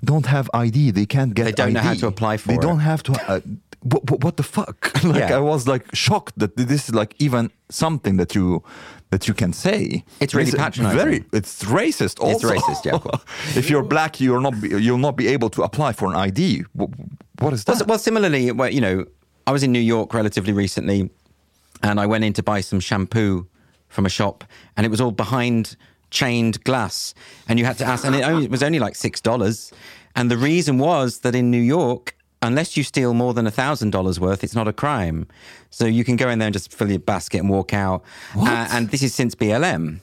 don't have ID. They can't get. They don't know how ID. to apply for They it. don't have to. Uh, what, what the fuck? [laughs] like Yeah. I was like shocked that this is like even something that you that you can say. It's really patronising. Very. It's racist. Also. It's racist, yeah, [laughs] if you're black, you're not. be- You'll not be able to apply for an ID. Wh- What is that? Well, well, similarly, well, you know, I was in New York relatively recently, and I went in to buy some shampoo from a shop, and it was all behind chained glass, and you had to ask, and it, only, it was only like six dollars, and the reason was that in New York. Unless you steal more than thousand dollars worth, it's not a crime. So you can go in there and just fill your basket and walk out. Uh, and this is since BLM.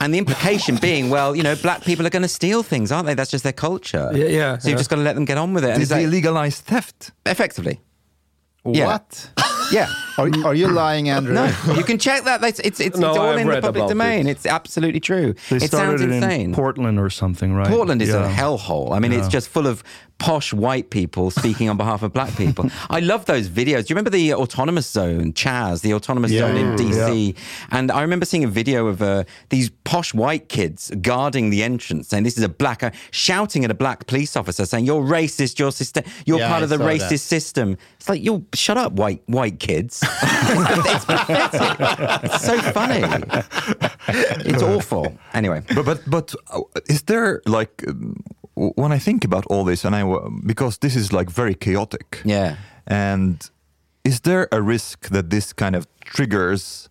And the implication [laughs] being, well, you know, black people are going to steal things, aren't they? That's just their culture. Yeah, yeah, So you've yeah. just got to let them get on with it. And it's like- they legalize theft? effectively. What? Yeah. [laughs] Are, are you lying, Andrew? No, you can check that. It's it's, it's, No, it's all I've in the public domain. it. It's absolutely true. They it started sounds insane. in Portland or something, right? Portland is a hellhole. I mean, it's just full of posh white people speaking on behalf of black people. [laughs] I love those videos. Do you remember the autonomous zone, Chaz, the autonomous Yeah. zone in DC? And I remember seeing a video of uh, these posh white kids guarding the entrance, saying, "This is a black," uh, shouting at a black police officer, saying, "You're racist. You're system. You're Yeah, part I of the saw that. racist system." It's like, "You shut up, white white kids." [laughs] it's pathetic. It's so funny. It's awful. Anyway. but but but uh, is there like um, when I think about all this and I because this is like very chaotic. Yeah. And is there a risk that this kind of triggers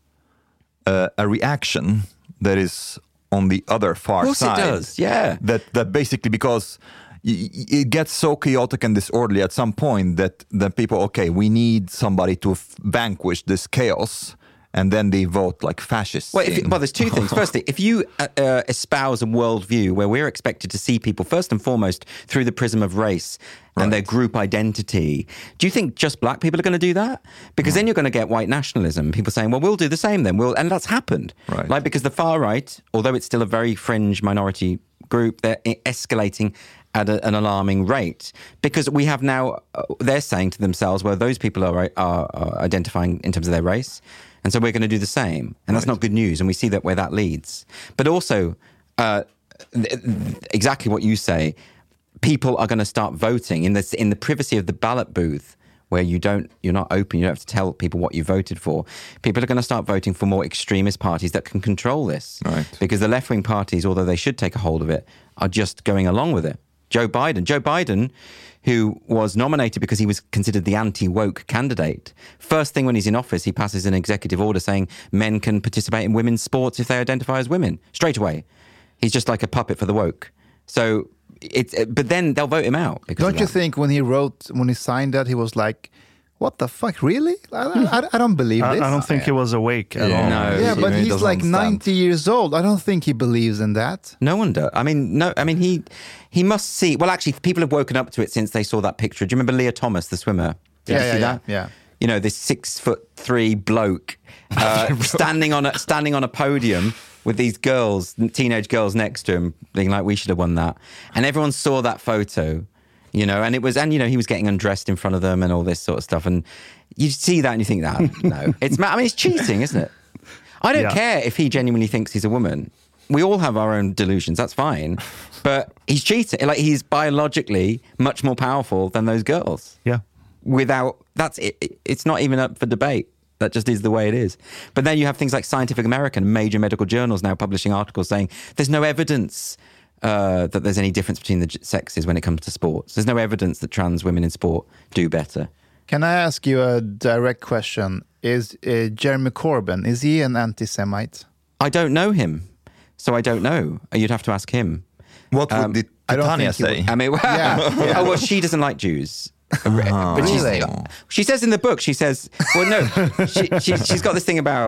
uh, a reaction that is on the other far Of course it side? does, yeah. That that basically because it gets so chaotic and disorderly at some point that the people okay we need somebody to f- vanquish this chaos and then they vote like fascists. Well, if, in. well, there's two things. [laughs] Firstly, if you uh, uh, espouse a worldview where we're expected to see people first and foremost through the prism of race and their group identity, do you think just black people are going to do that? Because then you're going to get white nationalism. People saying, "Well, we'll do the same then." We'll, and that's happened. Right. Like because the far right, although it's still a very fringe minority group, they're escalating at a, an alarming rate because we have now uh, they're saying to themselves well those people are, are, are identifying in terms of their race and so we're going to do the same. And that's not good news and we see that where that leads. But also uh, th- th- exactly what you say people are going to start voting in the in the privacy of the ballot booth where you don't you're not open you don't have to tell people what you voted for. People are going to start voting for more extremist parties that can control this Right. because the left wing parties although they should take a hold of it are just going along with it joe biden. Joe biden who was nominated because he was considered the anti-woke candidate first thing when he's in office he passes an executive order saying men can participate in women's sports if they identify as women. Straight away. He's just like a puppet for the woke. So it's but then they'll vote him out Don't you think when he wrote, when he signed that, he was like, "What the fuck, really? I, I, I don't believe I, this." I don't think he was awake at Yeah. all. No. yeah, he but really he's like understand. 90 years old. I don't think he believes in that. No wonder. I mean, no. I mean, he he must see. Well, actually, people have woken up to it since they saw that picture. Do you remember Lia Thomas, the swimmer? Did Yeah, you yeah, see yeah, that? yeah. You know, this six foot three bloke [laughs] uh, standing on a standing on a podium with these girls, teenage girls next to him, being like, "We should have won that." And everyone saw that photo. You know, and it was, and you know, he was getting undressed in front of them and all this sort of stuff. And you see that and you think, that no, [laughs] it's, I mean, it's cheating, isn't it? I don't Yeah. care if he genuinely thinks he's a woman. We all have our own delusions. That's fine. But he's cheating. Like he's biologically much more powerful than those girls. Yeah. Without that's it- it's not even up for debate. That just is the way it is. But then you have things like Scientific American, major medical journals now publishing articles saying there's no evidence uh, that there's any difference between the sexes when it comes to sports. There's no evidence that trans women in sport do better. Can I ask you a direct question? Is uh, Jeremy Corbyn is he an anti-Semite? I don't know him, so I don't know. You'd have to ask him. what would um, the I don't Titania think he say? I mean, [laughs] Yeah, yeah. oh well, she doesn't like Jews. [laughs] But Really? She says in the book, she says, well, no, she, she, she's got this thing about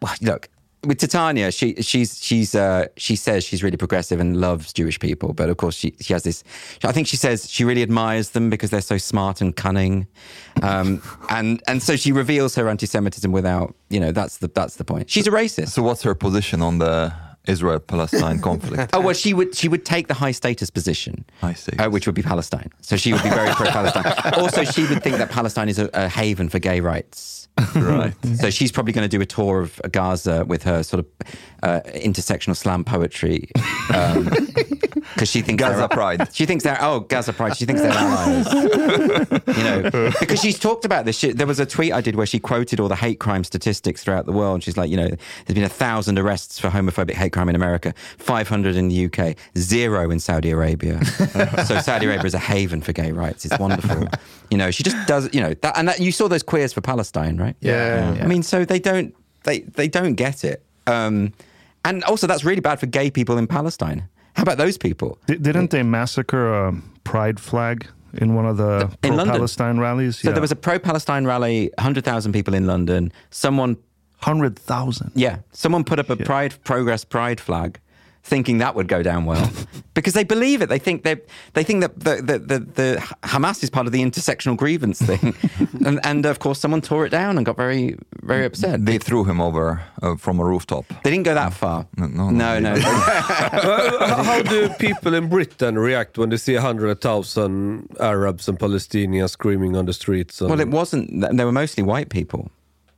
Well, look with Titania, she she's she's uh, she says she's really progressive and loves Jewish people, but of course she she has this. I think she says she really admires them because they're so smart and cunning, um, [laughs] and and so she reveals her anti-Semitism without you know that's the that's the point. She's a racist. So what's her position on the Israel-Palestine conflict? [laughs] Oh well, she would she would take the high status position, high status. Uh, which would be Palestine. So she would be very pro-Palestine. [laughs] also, she would think that Palestine is a, a haven for gay rights. Right. [laughs] So she's probably going to do a tour of Gaza with her sort of uh, intersectional slam poetry [laughs] because she thinks Gaza they're- Pride. She thinks they're oh Gaza Pride. She thinks they're allies. you know, [laughs] because she's talked about this. She, there was a tweet I did where she quoted all the hate crime statistics throughout the world. She's like, you know, there's been a thousand arrests for homophobic hate crime in America, 500 in the UK, zero in Saudi Arabia. so Saudi Arabia is a haven for gay rights. It's wonderful. You know, she just does. You know, that, and that, you saw those queers for Palestine, right? Yeah, yeah. I mean, so they don't they they don't get it. Um, and also, that's really bad for gay people in Palestine. How about those people? Di- didn't they massacre a pride flag in one of the In London. pro-Palestine rallies? So there was a pro-Palestine rally, hundred thousand people in London. Someone, hundred thousand. yeah, someone put up a Pride Progress Pride flag, thinking that would go down well, [laughs] because they believe it. They think they they think that the the, the the Hamas is part of the intersectional grievance thing, [laughs] and and of course someone tore it down and got very very upset. They threw him over uh, from a rooftop. They didn't go that far. No, no, no. no. Uh, [laughs] how do people in Britain react when they see 100,000 Arabs and Palestinians screaming on the streets? and- Well, it wasn't. They were mostly white people.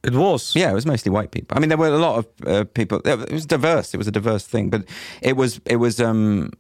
It was. Yeah, it was mostly white people. I mean, there were a lot of uh, people. It was diverse. It was a diverse thing, but it was it was um,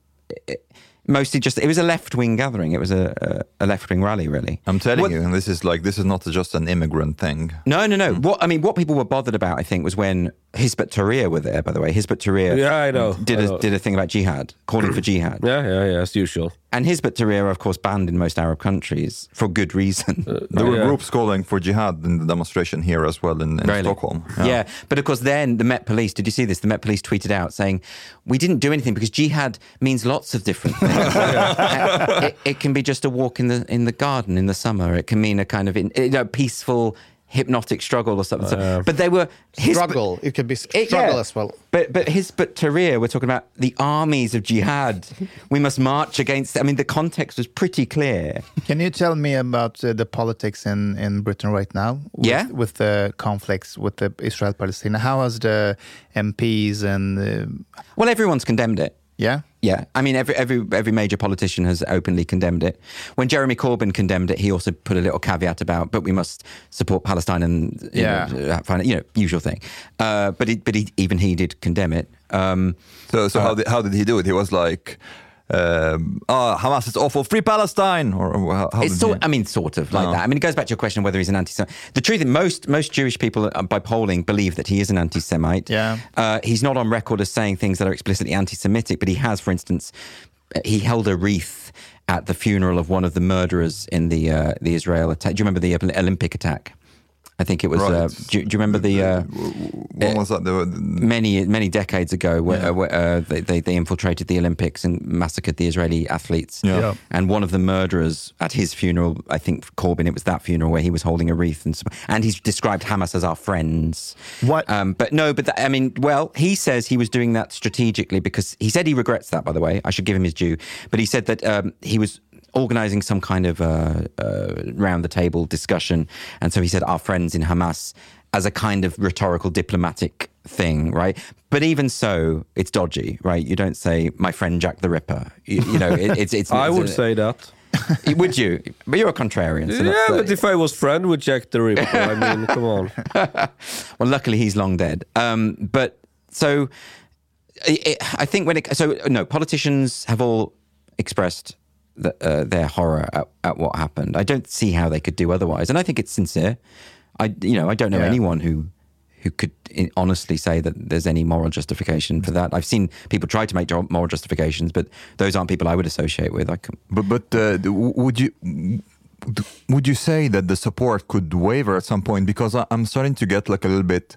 it, mostly just. It was a left wing gathering. It was a, a, a left wing rally, really. I'm telling What- you, and this is like this is not just an immigrant thing. No, no, no. What I mean, what people were bothered about, I think, was when Hizb ut-Tahrir were there. By the way, Hizb ut-Tahrir, Yeah, I know. did I a know. did a thing about jihad, calling for jihad. Yeah, yeah, yeah, as usual. And Hizb ut-Tahrir are, of course, banned in most Arab countries for good reason. [laughs] There were Yeah. groups calling for jihad in the demonstration here as well in, in Really? Stockholm. Yeah. but of course, then the Met Police. Did you see this? The Met Police tweeted out saying, "We didn't do anything because jihad means lots of different things. Uh, [laughs] [laughs] it, it can be just a walk in the in the garden in the summer. It can mean a kind of in, you know, peaceful." Hypnotic struggle or something. So- but they were Struggle. It could be s- It- struggle yeah. as well. But but Hizb ut-Tahrir, we're talking about the armies of jihad. we must march against. I mean, the context was pretty clear. Can you tell me about uh, the politics in, in Britain right now? With, Yeah. With the conflicts with the Israel Palestine, how has the MPs and uh, Well, everyone's condemned it. yeah? Yeah, I mean, every every every major politician has openly condemned it. When Jeremy Corbyn condemned it, he also put a little caveat about, but we must support Palestine and you Yeah. know, uh, find, you know, usual thing. Uh, but he, but he, even he did condemn it. Um, So, so how, did, how did he do it? He was like, um, oh, Hamas is awful, free Palestine, or, or how, how It's sort, you- I mean, sort of like No. that. I mean, it goes back to your question whether he's an anti-Semite. The truth is, most most Jewish people, uh, by polling, believe that he is an anti-Semite. Yeah. Uh, he's not on record as saying things that are explicitly anti-Semitic, but he has, for instance, uh, he held a wreath at the funeral of one of the murderers in the uh, the Israel attack. Do you remember the uh, Olympic attack? I think it was. Uh, do, you- do you remember the? Uh, when was that? The, many many decades ago, where, uh, where uh, they, they they infiltrated the Olympics and massacred the Israeli athletes. Yeah. Yeah. And one of the murderers at his funeral, I think Corbyn, it was that funeral where he was holding a wreath and so- and he's described Hamas as our friends. What? Um, but no, but that, I mean, well, he says he was doing that strategically because he said he regrets that. By the way, I should give him his due. But he said that um, he was organizing some kind of uh, uh, round the table discussion, and so he said our friends in Hamas as a kind of rhetorical diplomatic thing, right? But even so, it's dodgy, right? You don't say my friend Jack the Ripper. You, you know, it, it's it's. [laughs] I it's would a- say that. [laughs] would you? But you're a contrarian. So yeah, uh, but if I was friend with Jack the Ripper, I mean, come [laughs] on. well, luckily he's long dead. Um, but so I- I I think when it so no politicians have all expressed the, uh, their horror at, at what happened. I don't see how they could do otherwise, and I think it's sincere. I you know I don't know Yeah. anyone who who could honestly say that there's any moral justification for that. I've seen people try to make moral justifications, but those aren't people I would associate with. I can, But but uh, would you would you say that the support could waver at some point? Because I'm starting to get like a little bit.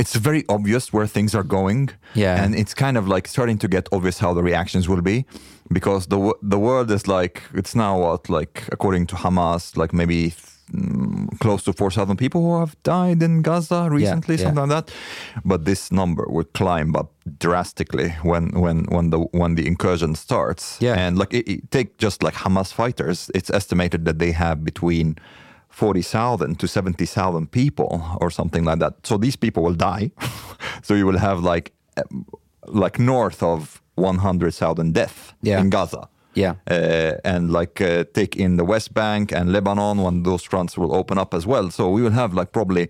It's very obvious where things are going, Yeah. and it's kind of like starting to get obvious how the reactions will be, because the the world is like it's now what like according to Hamas like maybe mm, close to four thousand people who have died in Gaza recently, yeah. something like that. But this number would climb up drastically when when when the when the incursion starts. Yeah. and like it, it- take just like Hamas fighters, it's estimated that they have between. 40,000 to 70,000 people or something like that. So these people will die. [laughs] so you will have like um, like north of 100,000 deaths Yeah. in Gaza. yeah. Uh, and like uh, take in the West Bank and Lebanon when those fronts will open up as well. So we will have like probably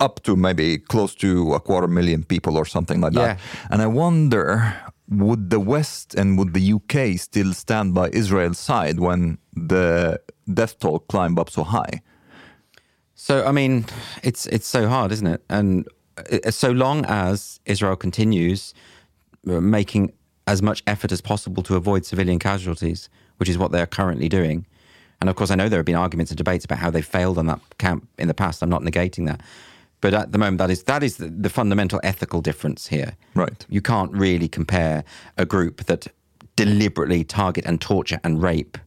up to maybe close to a quarter million people or something like that. And I wonder would the West and would the UK still stand by Israel's side when the death toll climbed up so high? So I mean, it's it's so hard, isn't it? And uh, so long as Israel continues uh, making as much effort as possible to avoid civilian casualties, which is what they are currently doing, and of course, I know there have been arguments and debates about how they failed on that camp in the past. I'm not negating that, but at the moment, that is that is the, the fundamental ethical difference here. Right. You can't really compare a group that deliberately target and torture and rape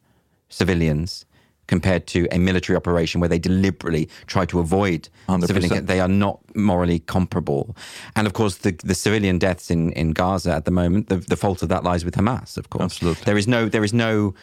civilians compared to a military operation where they deliberately try to avoid 100%. civilian. They are not morally comparable. And of course, the, the civilian deaths in, in Gaza at the moment, the, the fault of that lies with Hamas. Of course, Absolutely. There is no there is no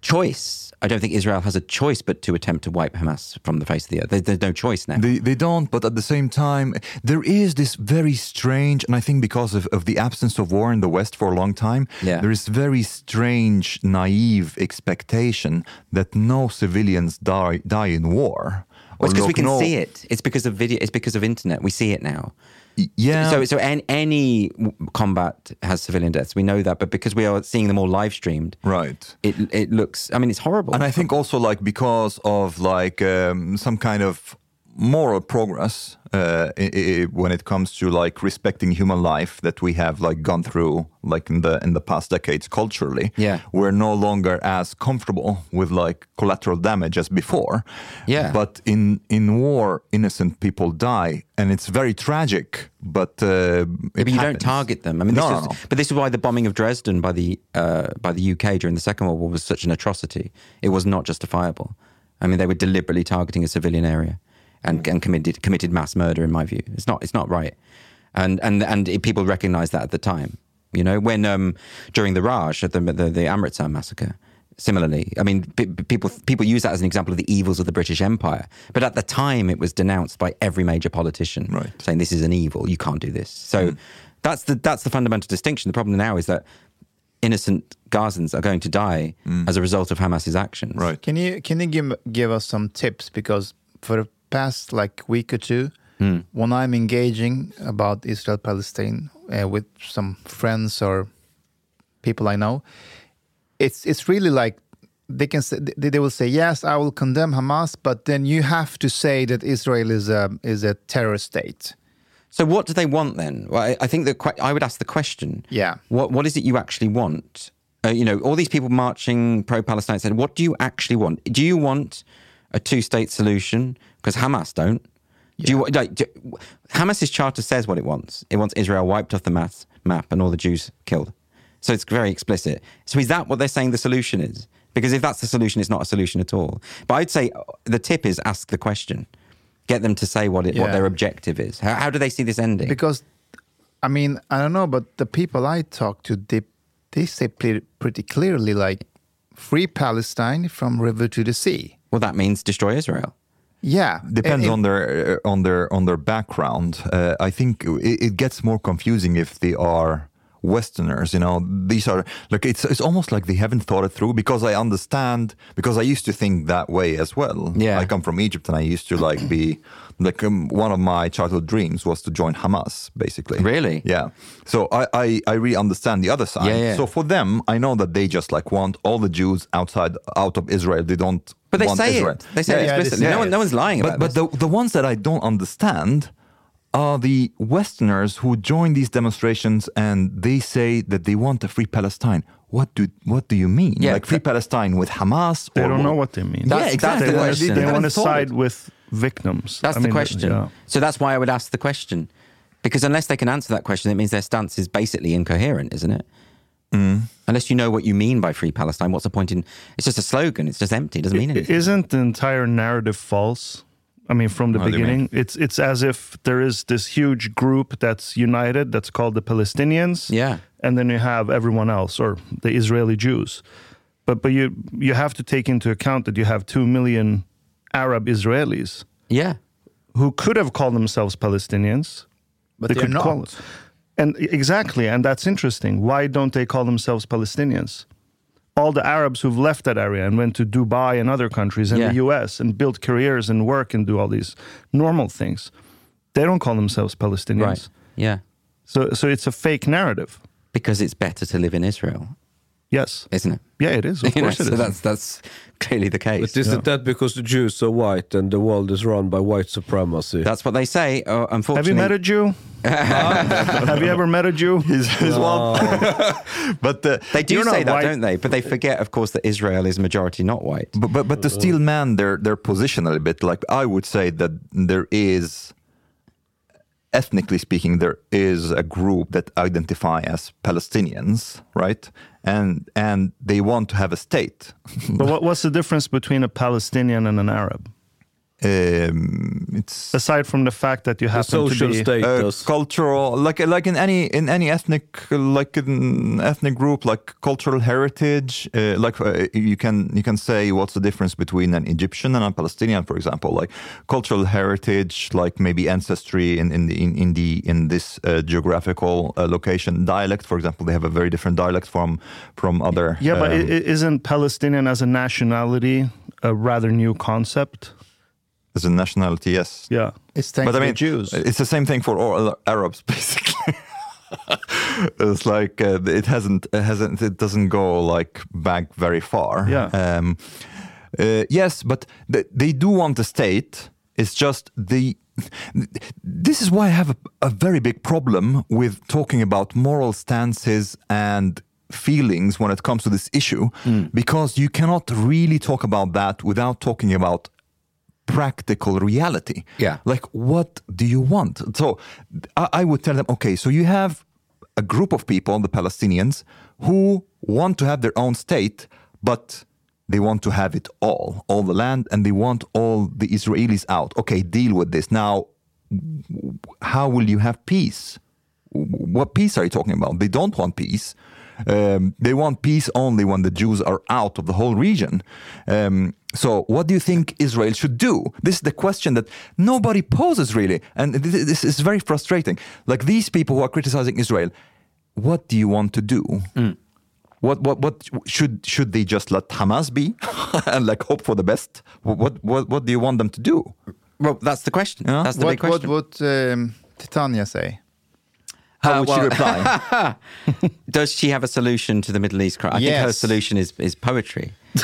choice. I don't think Israel has a choice but to attempt to wipe Hamas from the face of the earth. There, there's no choice now. They, they don't, but at the same time, there is this very strange, and I think because of, of the absence of war in the West for a long time, Yeah. there is very strange, naive expectation that no civilians die, die in war. Well, it's because we can no- see it. It's because of video. It's because of internet. We see it now. Yeah. So, so any, any combat has civilian deaths. We know that, but because we are seeing them all live streamed, right. it it looks. I mean, it's horrible. And I think also like because of like um, some kind of moral progress uh, i i when it comes to like respecting human life that we have like gone through like in the in the past decades culturally Yeah. we're no longer as comfortable with like collateral damage as before Yeah. but in in war innocent people die and it's very tragic but uh, but you don't target them. I mean, this No, was, no, no. but this is why the bombing of Dresden by the uh, by the UK during the Second World War was such an atrocity. It was not justifiable. I mean, they were deliberately targeting a civilian area and, and committed committed mass murder. In my view, it's not it's not right. And and and it, people recognised that at the time. You know, when um, during the Raj, the the, the Amritsar massacre. Similarly, I mean, pe- pe- people people use that as an example of the evils of the British Empire. But at the time, it was denounced by every major politician, Right. saying this is an evil. You can't do this. So that's the that's the fundamental distinction. The problem now is that innocent Gazans are going to die as a result of Hamas's actions. Right. Can you can you give give us some tips because for the past like week or two, when I'm engaging about Israel Palestine uh, with some friends or people I know, it's it's really like they can say, they, will say yes, I will condemn Hamas, but then you have to say that Israel is a is a terrorist state. So what do they want then? Well, I, I think that I would ask the question. Yeah. What What is it you actually want? Uh, you know, all these people marching pro-Palestine said, "What do you actually want? Do you want a two-state solution? Because Hamas don't. Do you? Like, do, Hamas's charter says what it wants. It wants Israel wiped off the map and all the Jews killed. So it's very explicit. So is that what they're saying the solution is? Because if that's the solution, it's not a solution at all. But I'd say uh, the tip is ask the question. Get them to say what it, what their objective is. How, how do they see this ending? Because, I mean, I don't know, but the people I talk to, they, they say pretty, pretty clearly, like, free Palestine from river to the sea. Well, that means destroy Israel. Yeah, depends It- on their uh, on their on their background. Uh, I think it, it gets more confusing if they are Westerners. You know, these are like it's it's almost like they haven't thought it through. Because I understand because I used to think that way as well. Yeah. I come from Egypt and I used to like be [clears throat] like um, one of my childhood dreams was to join Hamas. Basically, Really? yeah. So I I, I really understand the other side. Yeah, yeah. So for them, I know that they just like want all the Jews outside out of Israel. They don't. But they say it. Israel. They say it explicitly. No one- no one's lying but, about But the, the ones that I don't understand are the Westerners who join these demonstrations and they say that they want a free Palestine. What do what do you mean? Yeah, like free Palestine with Hamas? They or don't know what they mean. yeah, exactly. They, They- want- they they haven't want to thought it. side with victims. That's I the mean, question. yeah. So that's why I would ask the question. Because unless they can answer that question, it means their stance is basically incoherent, isn't it? Mm. Unless you know what you mean by free Palestine, what's the point in? It's just a slogan. It's just empty. It doesn't mean anything. Isn't the entire narrative false? I mean, from the you beginning, it's it's as if there is this huge group that's united that's called the Palestinians. Yeah. and then you have everyone else or the Israeli Jews. But but you you have to take into account that you have two million Arab Israelis. Yeah, who could have called themselves Palestinians, But They could call- not. and exactly, and that's interesting. Why don't they call themselves Palestinians? All the Arabs who've left that area and went to Dubai and other countries and Yeah. the US and built careers and work and do all these normal things, they don't call themselves Palestinians. Right. Yeah. So, so it's a fake narrative. Because it's better to live in Israel, Yes. isn't it? Yeah, it is. Of [laughs] You know, course it so is. that's that's clearly the case. But isn't that because the Jews are white and the world is run by white supremacy? That's what they say. Uh, Have you met a Jew? [laughs] Have you ever met a Jew? [laughs] He's, he's one. but uh, they do say that, white. don't they? But they forget, of course, that Israel is majority not white. But but, but to still man their their position a little bit, like I would say that there is, ethnically speaking, there is a group that identify as Palestinians, right? And and they want to have a state. But what, what's the difference between a Palestinian and an Arab? Um, it's Aside from the fact that you happen to be uh, cultural, like like in any in any ethnic like an ethnic group, like cultural heritage. Uh, like uh, you can you can say what's the difference between an Egyptian and a Palestinian, for example. Like cultural heritage, like maybe ancestry in in the in, in the in this uh, geographical uh, location. Dialect, for example, they have a very different dialect from from other. Yeah, but um, i- i- isn't Palestinian as a nationality a rather new concept? As a nationality, yes. Yeah. It's but I thanks to mean, the Jews. It's the same thing for all Arabs, [laughs] basically. it's like uh, it hasn't, it hasn't, it doesn't go like back very far. Yeah. Um, uh, yes, but th- they do want a state. It's just the. This is why I have a, a very big problem with talking about moral stances and feelings when it comes to this issue, because you cannot really talk about that without talking about practical reality. Yeah. Like, what do you want? So I, I would tell them, okay, so you have a group of people, the Palestinians, who want to have their own state, but they want to have it all, all the land, and they want all the Israelis out. Okay, deal with this. Now, how will you have peace? What peace are you talking about? They don't want peace. Um, they want peace only when the Jews are out of the whole region. Um, so, what do you think Israel should do? This is the question that nobody poses really, and th- this is very frustrating. Like these people who are criticizing Israel, what do you want to do? What what what should should they just let Hamas be [laughs] and like hope for the best? What what what do you want them to do? Well, that's the question. That's the what, big question. What would um, Titania say? How uh, would she reply? [laughs] Does she have a solution to the Middle East crisis? I think her solution is, is poetry. [laughs] In,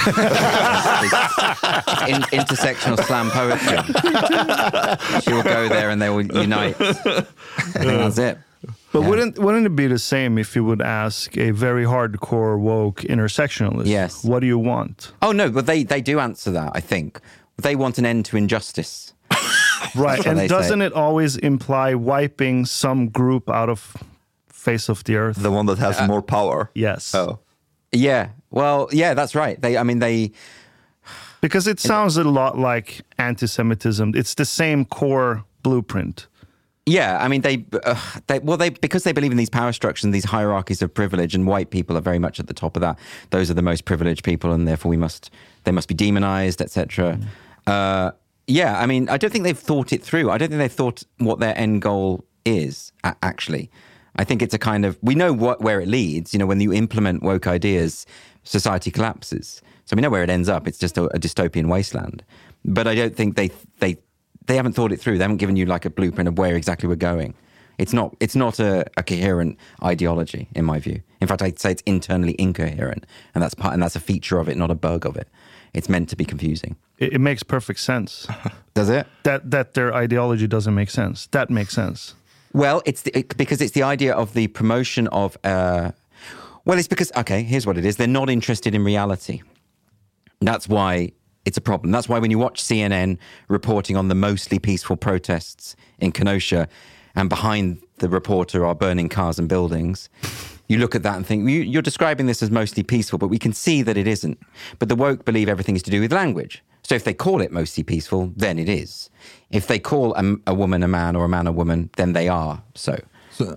intersectional slam poetry. she will go there and they will unite. I think that's it. But wouldn't wouldn't it be the same if you would ask a very hardcore woke intersectionalist? Yes. What do you want? Oh no, but they, they do answer that. I think they want an end to injustice. [laughs] Right. and doesn't it always imply wiping some group out of face of the earth? the one that has more power. yes. Oh. Yeah. Well, yeah, that's right. They, I mean, they. Because it sounds a lot like anti-Semitism. It's the same core blueprint. Yeah, I mean they, uh, they well they because they believe in these power structures and these hierarchies of privilege, and white people are very much at the top of that. Those are the most privileged people, and therefore we must they must be demonized, etc. Uh, yeah, I mean I don't think they've thought it through. I don't think they've thought what their end goal is actually. I think it's a kind of we know what where it leads. You know, when you implement woke ideas, society collapses. So we know where it ends up. It's just a, a dystopian wasteland. But I don't think they they they haven't thought it through. They haven't given you like a blueprint of where exactly we're going. It's not it's not a, a coherent ideology in my view. In fact, I'd say it's internally incoherent, and that's part and that's a feature of it, not a bug of it. It's meant to be confusing. It, it makes perfect sense. [laughs] Does it? that that their ideology doesn't make sense. That makes sense. Well, it's the, it, because it's the idea of the promotion of. Uh, well, it's because okay. Here's what it is: they're not interested in reality. That's why it's a problem. That's why when you watch CNN reporting on the mostly peaceful protests in Kenosha, and behind the reporter are burning cars and buildings, you look at that and think you, you're describing this as mostly peaceful, but we can see that it isn't. But the woke believe everything is to do with language. So if they call it mostly peaceful, then it is. If they call a, a woman a man or a man a woman, then they are so.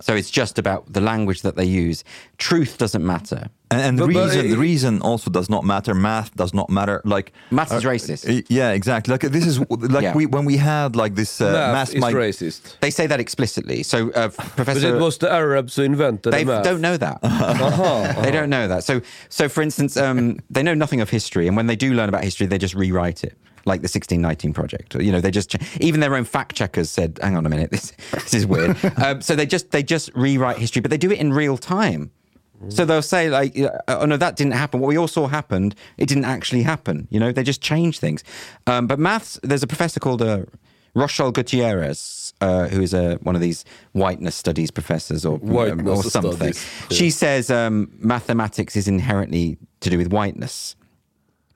So, it's just about the language that they use. Truth doesn't matter. And, and the But- but reason, it- the reason also does not matter. Math does not matter. Like Math is uh, racist. Yeah, exactly. Like this is like Yeah. we when we had like this uh, math mass is mig- racist. They say that explicitly. So uh, [laughs] But Professor it was the Arabs who invented They the don't know that. [laughs] Uh-huh, They don't know that. So, so for instance, um, they know nothing of history, and when they do learn about history, they just rewrite it, like the 1619 project. You know, they just even their own fact checkers said, "Hang on a minute, this [laughs] this is weird." [laughs] um, so they just they just rewrite history, but they do it in real time. So they'll say like, uh, "Oh no, that didn't happen. What we all saw happened. It didn't actually happen." You know, they just change things. Um, but maths, there's a professor called uh, Rochelle Gutierrez, uh, who is a, one of these whiteness studies professors or, um, Whiteness or something. studies, yeah. She says um, mathematics is inherently to do with whiteness.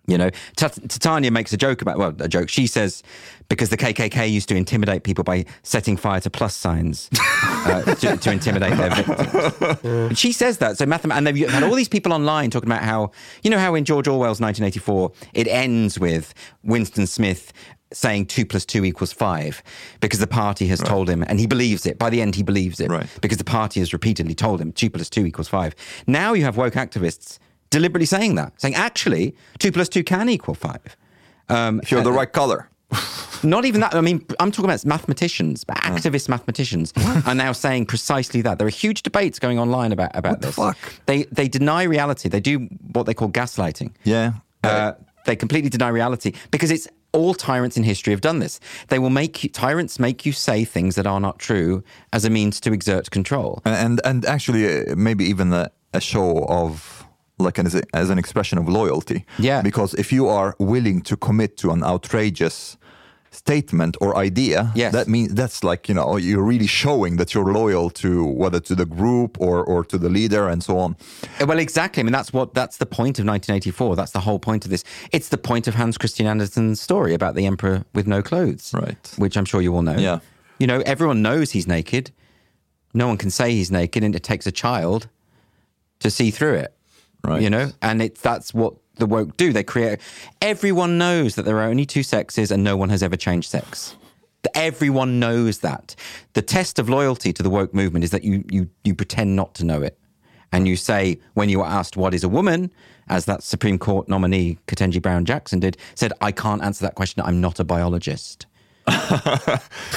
You know, Titania makes a joke about, well, a joke. She says, because the KKK used to intimidate people by setting fire to plus signs uh, to, to intimidate their victims. And [laughs] she says that. So, mathem- and they've had all these people online talking about how, you know, how in George Orwell's 1984, it ends with Winston Smith saying two plus two equals five because the party has told him, and he believes it. By the end, he believes it Right. because the party has repeatedly told him two plus two equals five. Now you have woke activists deliberately saying that, saying actually two plus two can equal five. Um, if you're the uh, right color. [laughs] not even that. I mean, I'm talking about mathematicians, but activist mathematicians are now saying precisely that. There are huge debates going online about about What the this. fuck? They they deny reality. They do what they call gaslighting. Yeah. Uh, they completely deny reality because it's all tyrants in history have done this. They will make you, tyrants make you say things that are not true as a means to exert control. and and actually uh, maybe even a, a show of like an, as, a, as an expression of loyalty Yeah. because if you are willing to commit to an outrageous statement or idea Yes. that means that's like you know you're really showing that you're loyal to whether to the group or or to the leader and so on Uh, Well, exactly. I mean, that's what that's the point of 1984. That's the whole point of this. It's the point of Hans Christian Andersen's story about the emperor with no clothes, Right. Which I'm sure you all know. Yeah. You know, everyone knows he's naked. No one can say he's naked, and it takes a child to see through it. Right. You know, and it's that's what the woke do. They create. Everyone knows that there are only two sexes, and no one has ever changed sex. Everyone knows that. The test of loyalty to the woke movement is that you you you pretend not to know it, and you say when you are asked what is a woman, as that Supreme Court nominee Ketanji Brown Jackson did, said I can't answer that question. I'm not a biologist. [laughs]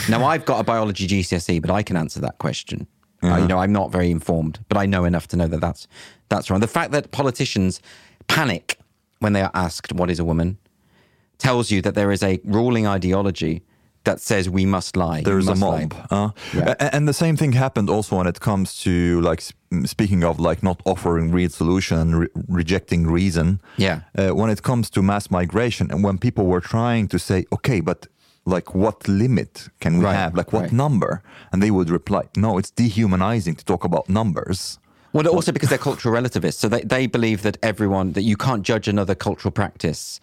now I've got a biology GCSE, but I can answer that question. Uh, you know, I'm not very informed, but I know enough to know that that's that's wrong. The fact that politicians panic when they are asked what is a woman tells you that there is a ruling ideology that says we must lie. There's a mob. Uh, Yeah. And the same thing happened also when it comes to like speaking of like not offering real solution and re- rejecting reason. Yeah. Uh, when it comes to mass migration and when people were trying to say, okay, but like what limit can we Right, have? Like what right. number? And they would reply, no, it's dehumanizing to talk about numbers. Well, also because they're cultural relativists, so they, they believe that everyone that you can't judge another cultural practice,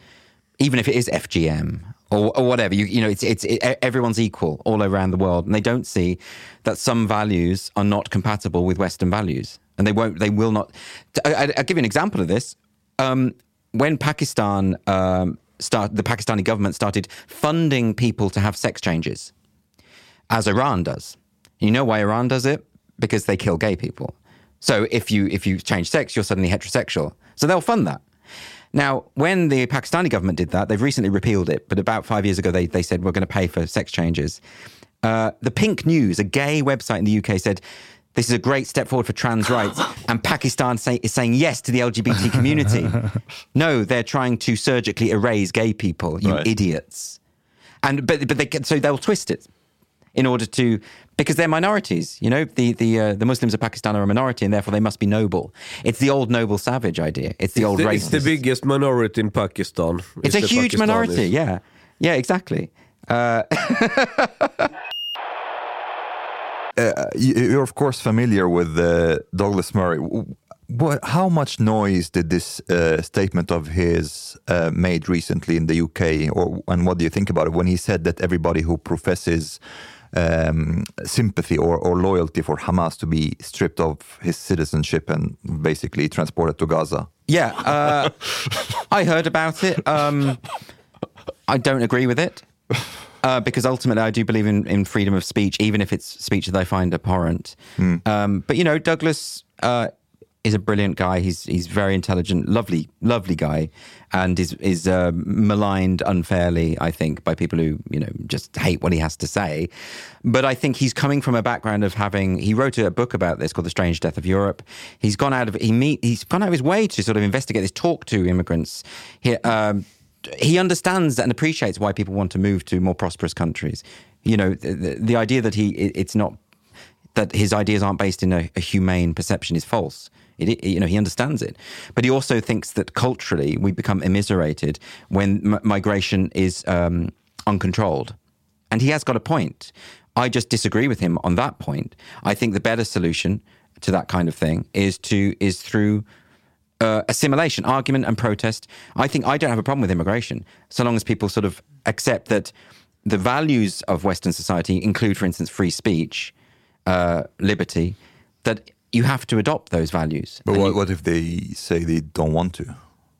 even if it is FGM or, or whatever. You you know, it's it's it, everyone's equal all around the world, and they don't see that some values are not compatible with Western values, and they won't, they will not. I, I, I'll give you an example of this. Um, when Pakistan um, start, the Pakistani government started funding people to have sex changes, as Iran does. You know why Iran does it? Because they kill gay people. So if you if you change sex, you're suddenly heterosexual. So they'll fund that. Now, when the Pakistani government did that, they've recently repealed it, but about five years ago, they, they said we're going to pay for sex changes. Uh, the Pink News, a gay website in the UK, said this is a great step forward for trans rights, and Pakistan say, is saying yes to the LGBT community. [laughs] no, they're trying to surgically erase gay people, you Right. idiots. And but but they can- so they'll twist it in order to because they're minorities. You know, the the uh, the Muslims of Pakistan are a minority, and therefore they must be noble. It's the old noble savage idea. It's the old the, race. it's the biggest minority in Pakistan. It's a huge Pakistanis. minority. Yeah, yeah, exactly. Uh, [laughs] uh, you- you're of course familiar with uh, Douglas Murray. What, how much noise did this uh, statement of his uh, made recently in the UK, or and what do you think about it when he said that everybody who professes um, sympathy or, or loyalty for Hamas to be stripped of his citizenship and basically transported to Gaza? yeah, uh, I heard about it. Um, I don't agree with it uh, because ultimately I do believe in, in freedom of speech, even if it's speech that I find abhorrent. Um, but you know, Douglas uh, is a brilliant guy. He's he's very intelligent, lovely, lovely guy, and is is uh, maligned unfairly, I think, by people who you know just hate what he has to say. But I think he's coming from a background of having. He wrote a book about this called "The Strange Death of Europe." He's gone out of he meet he's gone out of his way to sort of investigate this, talk to immigrants. He, um, he understands and appreciates why people want to move to more prosperous countries. You know, the, the, idea that he it's not that his ideas aren't based in a, a humane perception is false. It, it- you know, he understands it, but he also thinks that culturally we become immiserated when m- migration is um, uncontrolled, and he has got a point. I just disagree with him on that point. I think the better solution to that kind of thing is to is through uh, assimilation, argument, and protest. I think I don't have a problem with immigration so long as people sort of accept that the values of Western society include, for instance, free speech, uh, liberty, that you have to adopt those values. But what, you- what if they say they don't want to?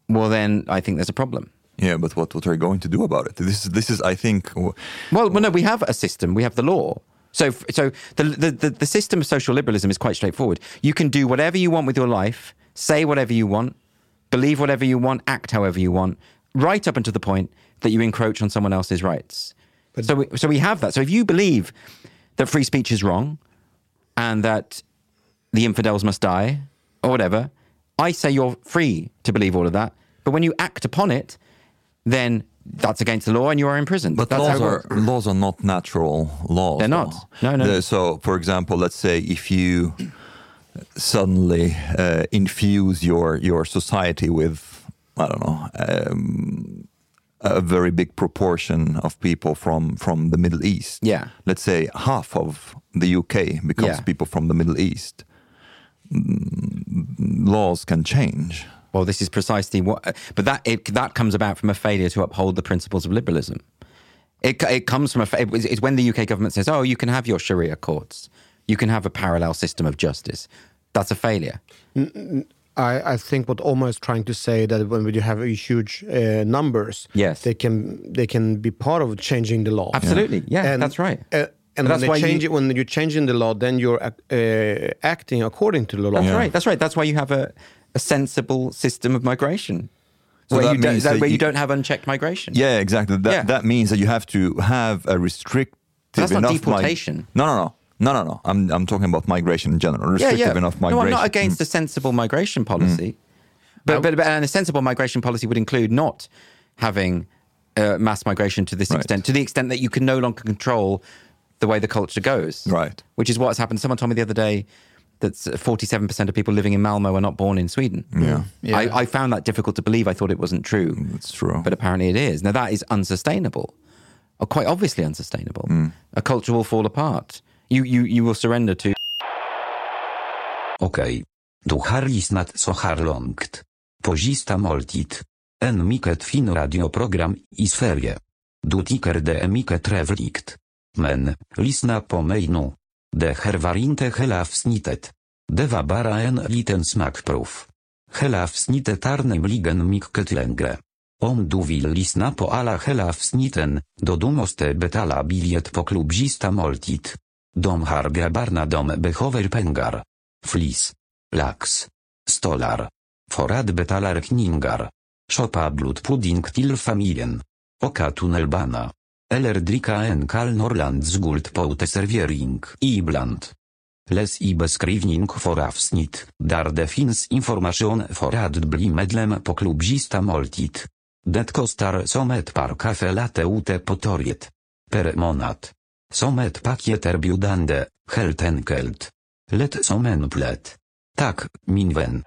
well, then I think there's a problem. Yeah, but what, what are you going to do about it? This is this is I think Well, well, no, we have a system. We have the law. So, so the, the the the system of social liberalism is quite straightforward. You can do whatever you want with your life, say whatever you want, believe whatever you want, act however you want, right up until the point that you encroach on someone else's rights. so, we, so we have that. So, if you believe that free speech is wrong, and that the infidels must die, or whatever, I say you're free to believe all of that. But when you act upon it, then that's against the law and you are imprisoned. But that's laws are laws are not natural laws. They're not. though. No, no. So, for example, let's say if you suddenly uh, infuse your your society with I don't know um, a very big proportion of people from from the Middle East. Yeah. Let's say half of the UK becomes Yeah. people from the Middle East. Mm, Laws can change. Well, this is precisely what, but that it, that comes about from a failure to uphold the principles of liberalism. It, it comes from a. it's when the UK government says, "Oh, you can have your Sharia courts, you can have a parallel system of justice." That's a failure. I, I think what Omar is trying to say that when you have a huge uh, numbers, Yes. they can they can be part of changing the law. Absolutely, yeah, that's right. Uh, and But when that's they why change you- it, when you're changing the law, then you're uh, acting according to the law. That's right. That's right. That's why you have a, a sensible system of migration, So where, that you don't, that, that where you, you- don't have unchecked migration. Yeah, exactly. That Yeah. that means that you have to have a restrictive That's not enough mi- deportation. no, no, no, no, no, no. I'm I'm talking about migration in general. yeah, Restrictive yeah. enough No. I'm not against a mm. sensible migration mm. policy, but, but but and a sensible migration policy would include not having uh, mass migration to this extent, to the extent that you can no longer control the way the culture goes. Right. Which is what's happened. Someone told me the other day that 47% of people living in Malmo are not born in Sweden. Yeah. Mm. Yeah. I, I found that difficult to believe. I thought it wasn't true. It's true. But apparently it is. Now, that is unsustainable, or quite obviously unsustainable. A culture will fall apart. You, you, you will surrender to... Okej. du har lyssnat så här långt. På sista måltid, En mycket fin radioprogram i Sverige. Du tycker det är mycket trevligt. Men, lyssna på mig nu. Det här var inte hela avsnittet. Det var bara en liten smakprov. Hela avsnittet Helafsnitetarnym nämligen mycket längre. Om du vill lyssna på alla hela avsnitten, då du måste betala biljet på klubb klubzista måltid. De har grabbarna de behöver pengar. Flis. Lax. Stolar. För att betala räkningar. Shoppa blodpudding till familjen. Åka tunnelbana. Eller dricka en kall Norrlands uteservering, ibland. Läs i beskrivning för avsnitt, där det finns information för att bli medlem på klubbista måltid. Det kostar som ett par kaffe latte ute på torget. Per månad. Som ett paketerbjudande, helt enkelt. Lätt som en plätt. Tak, min vän.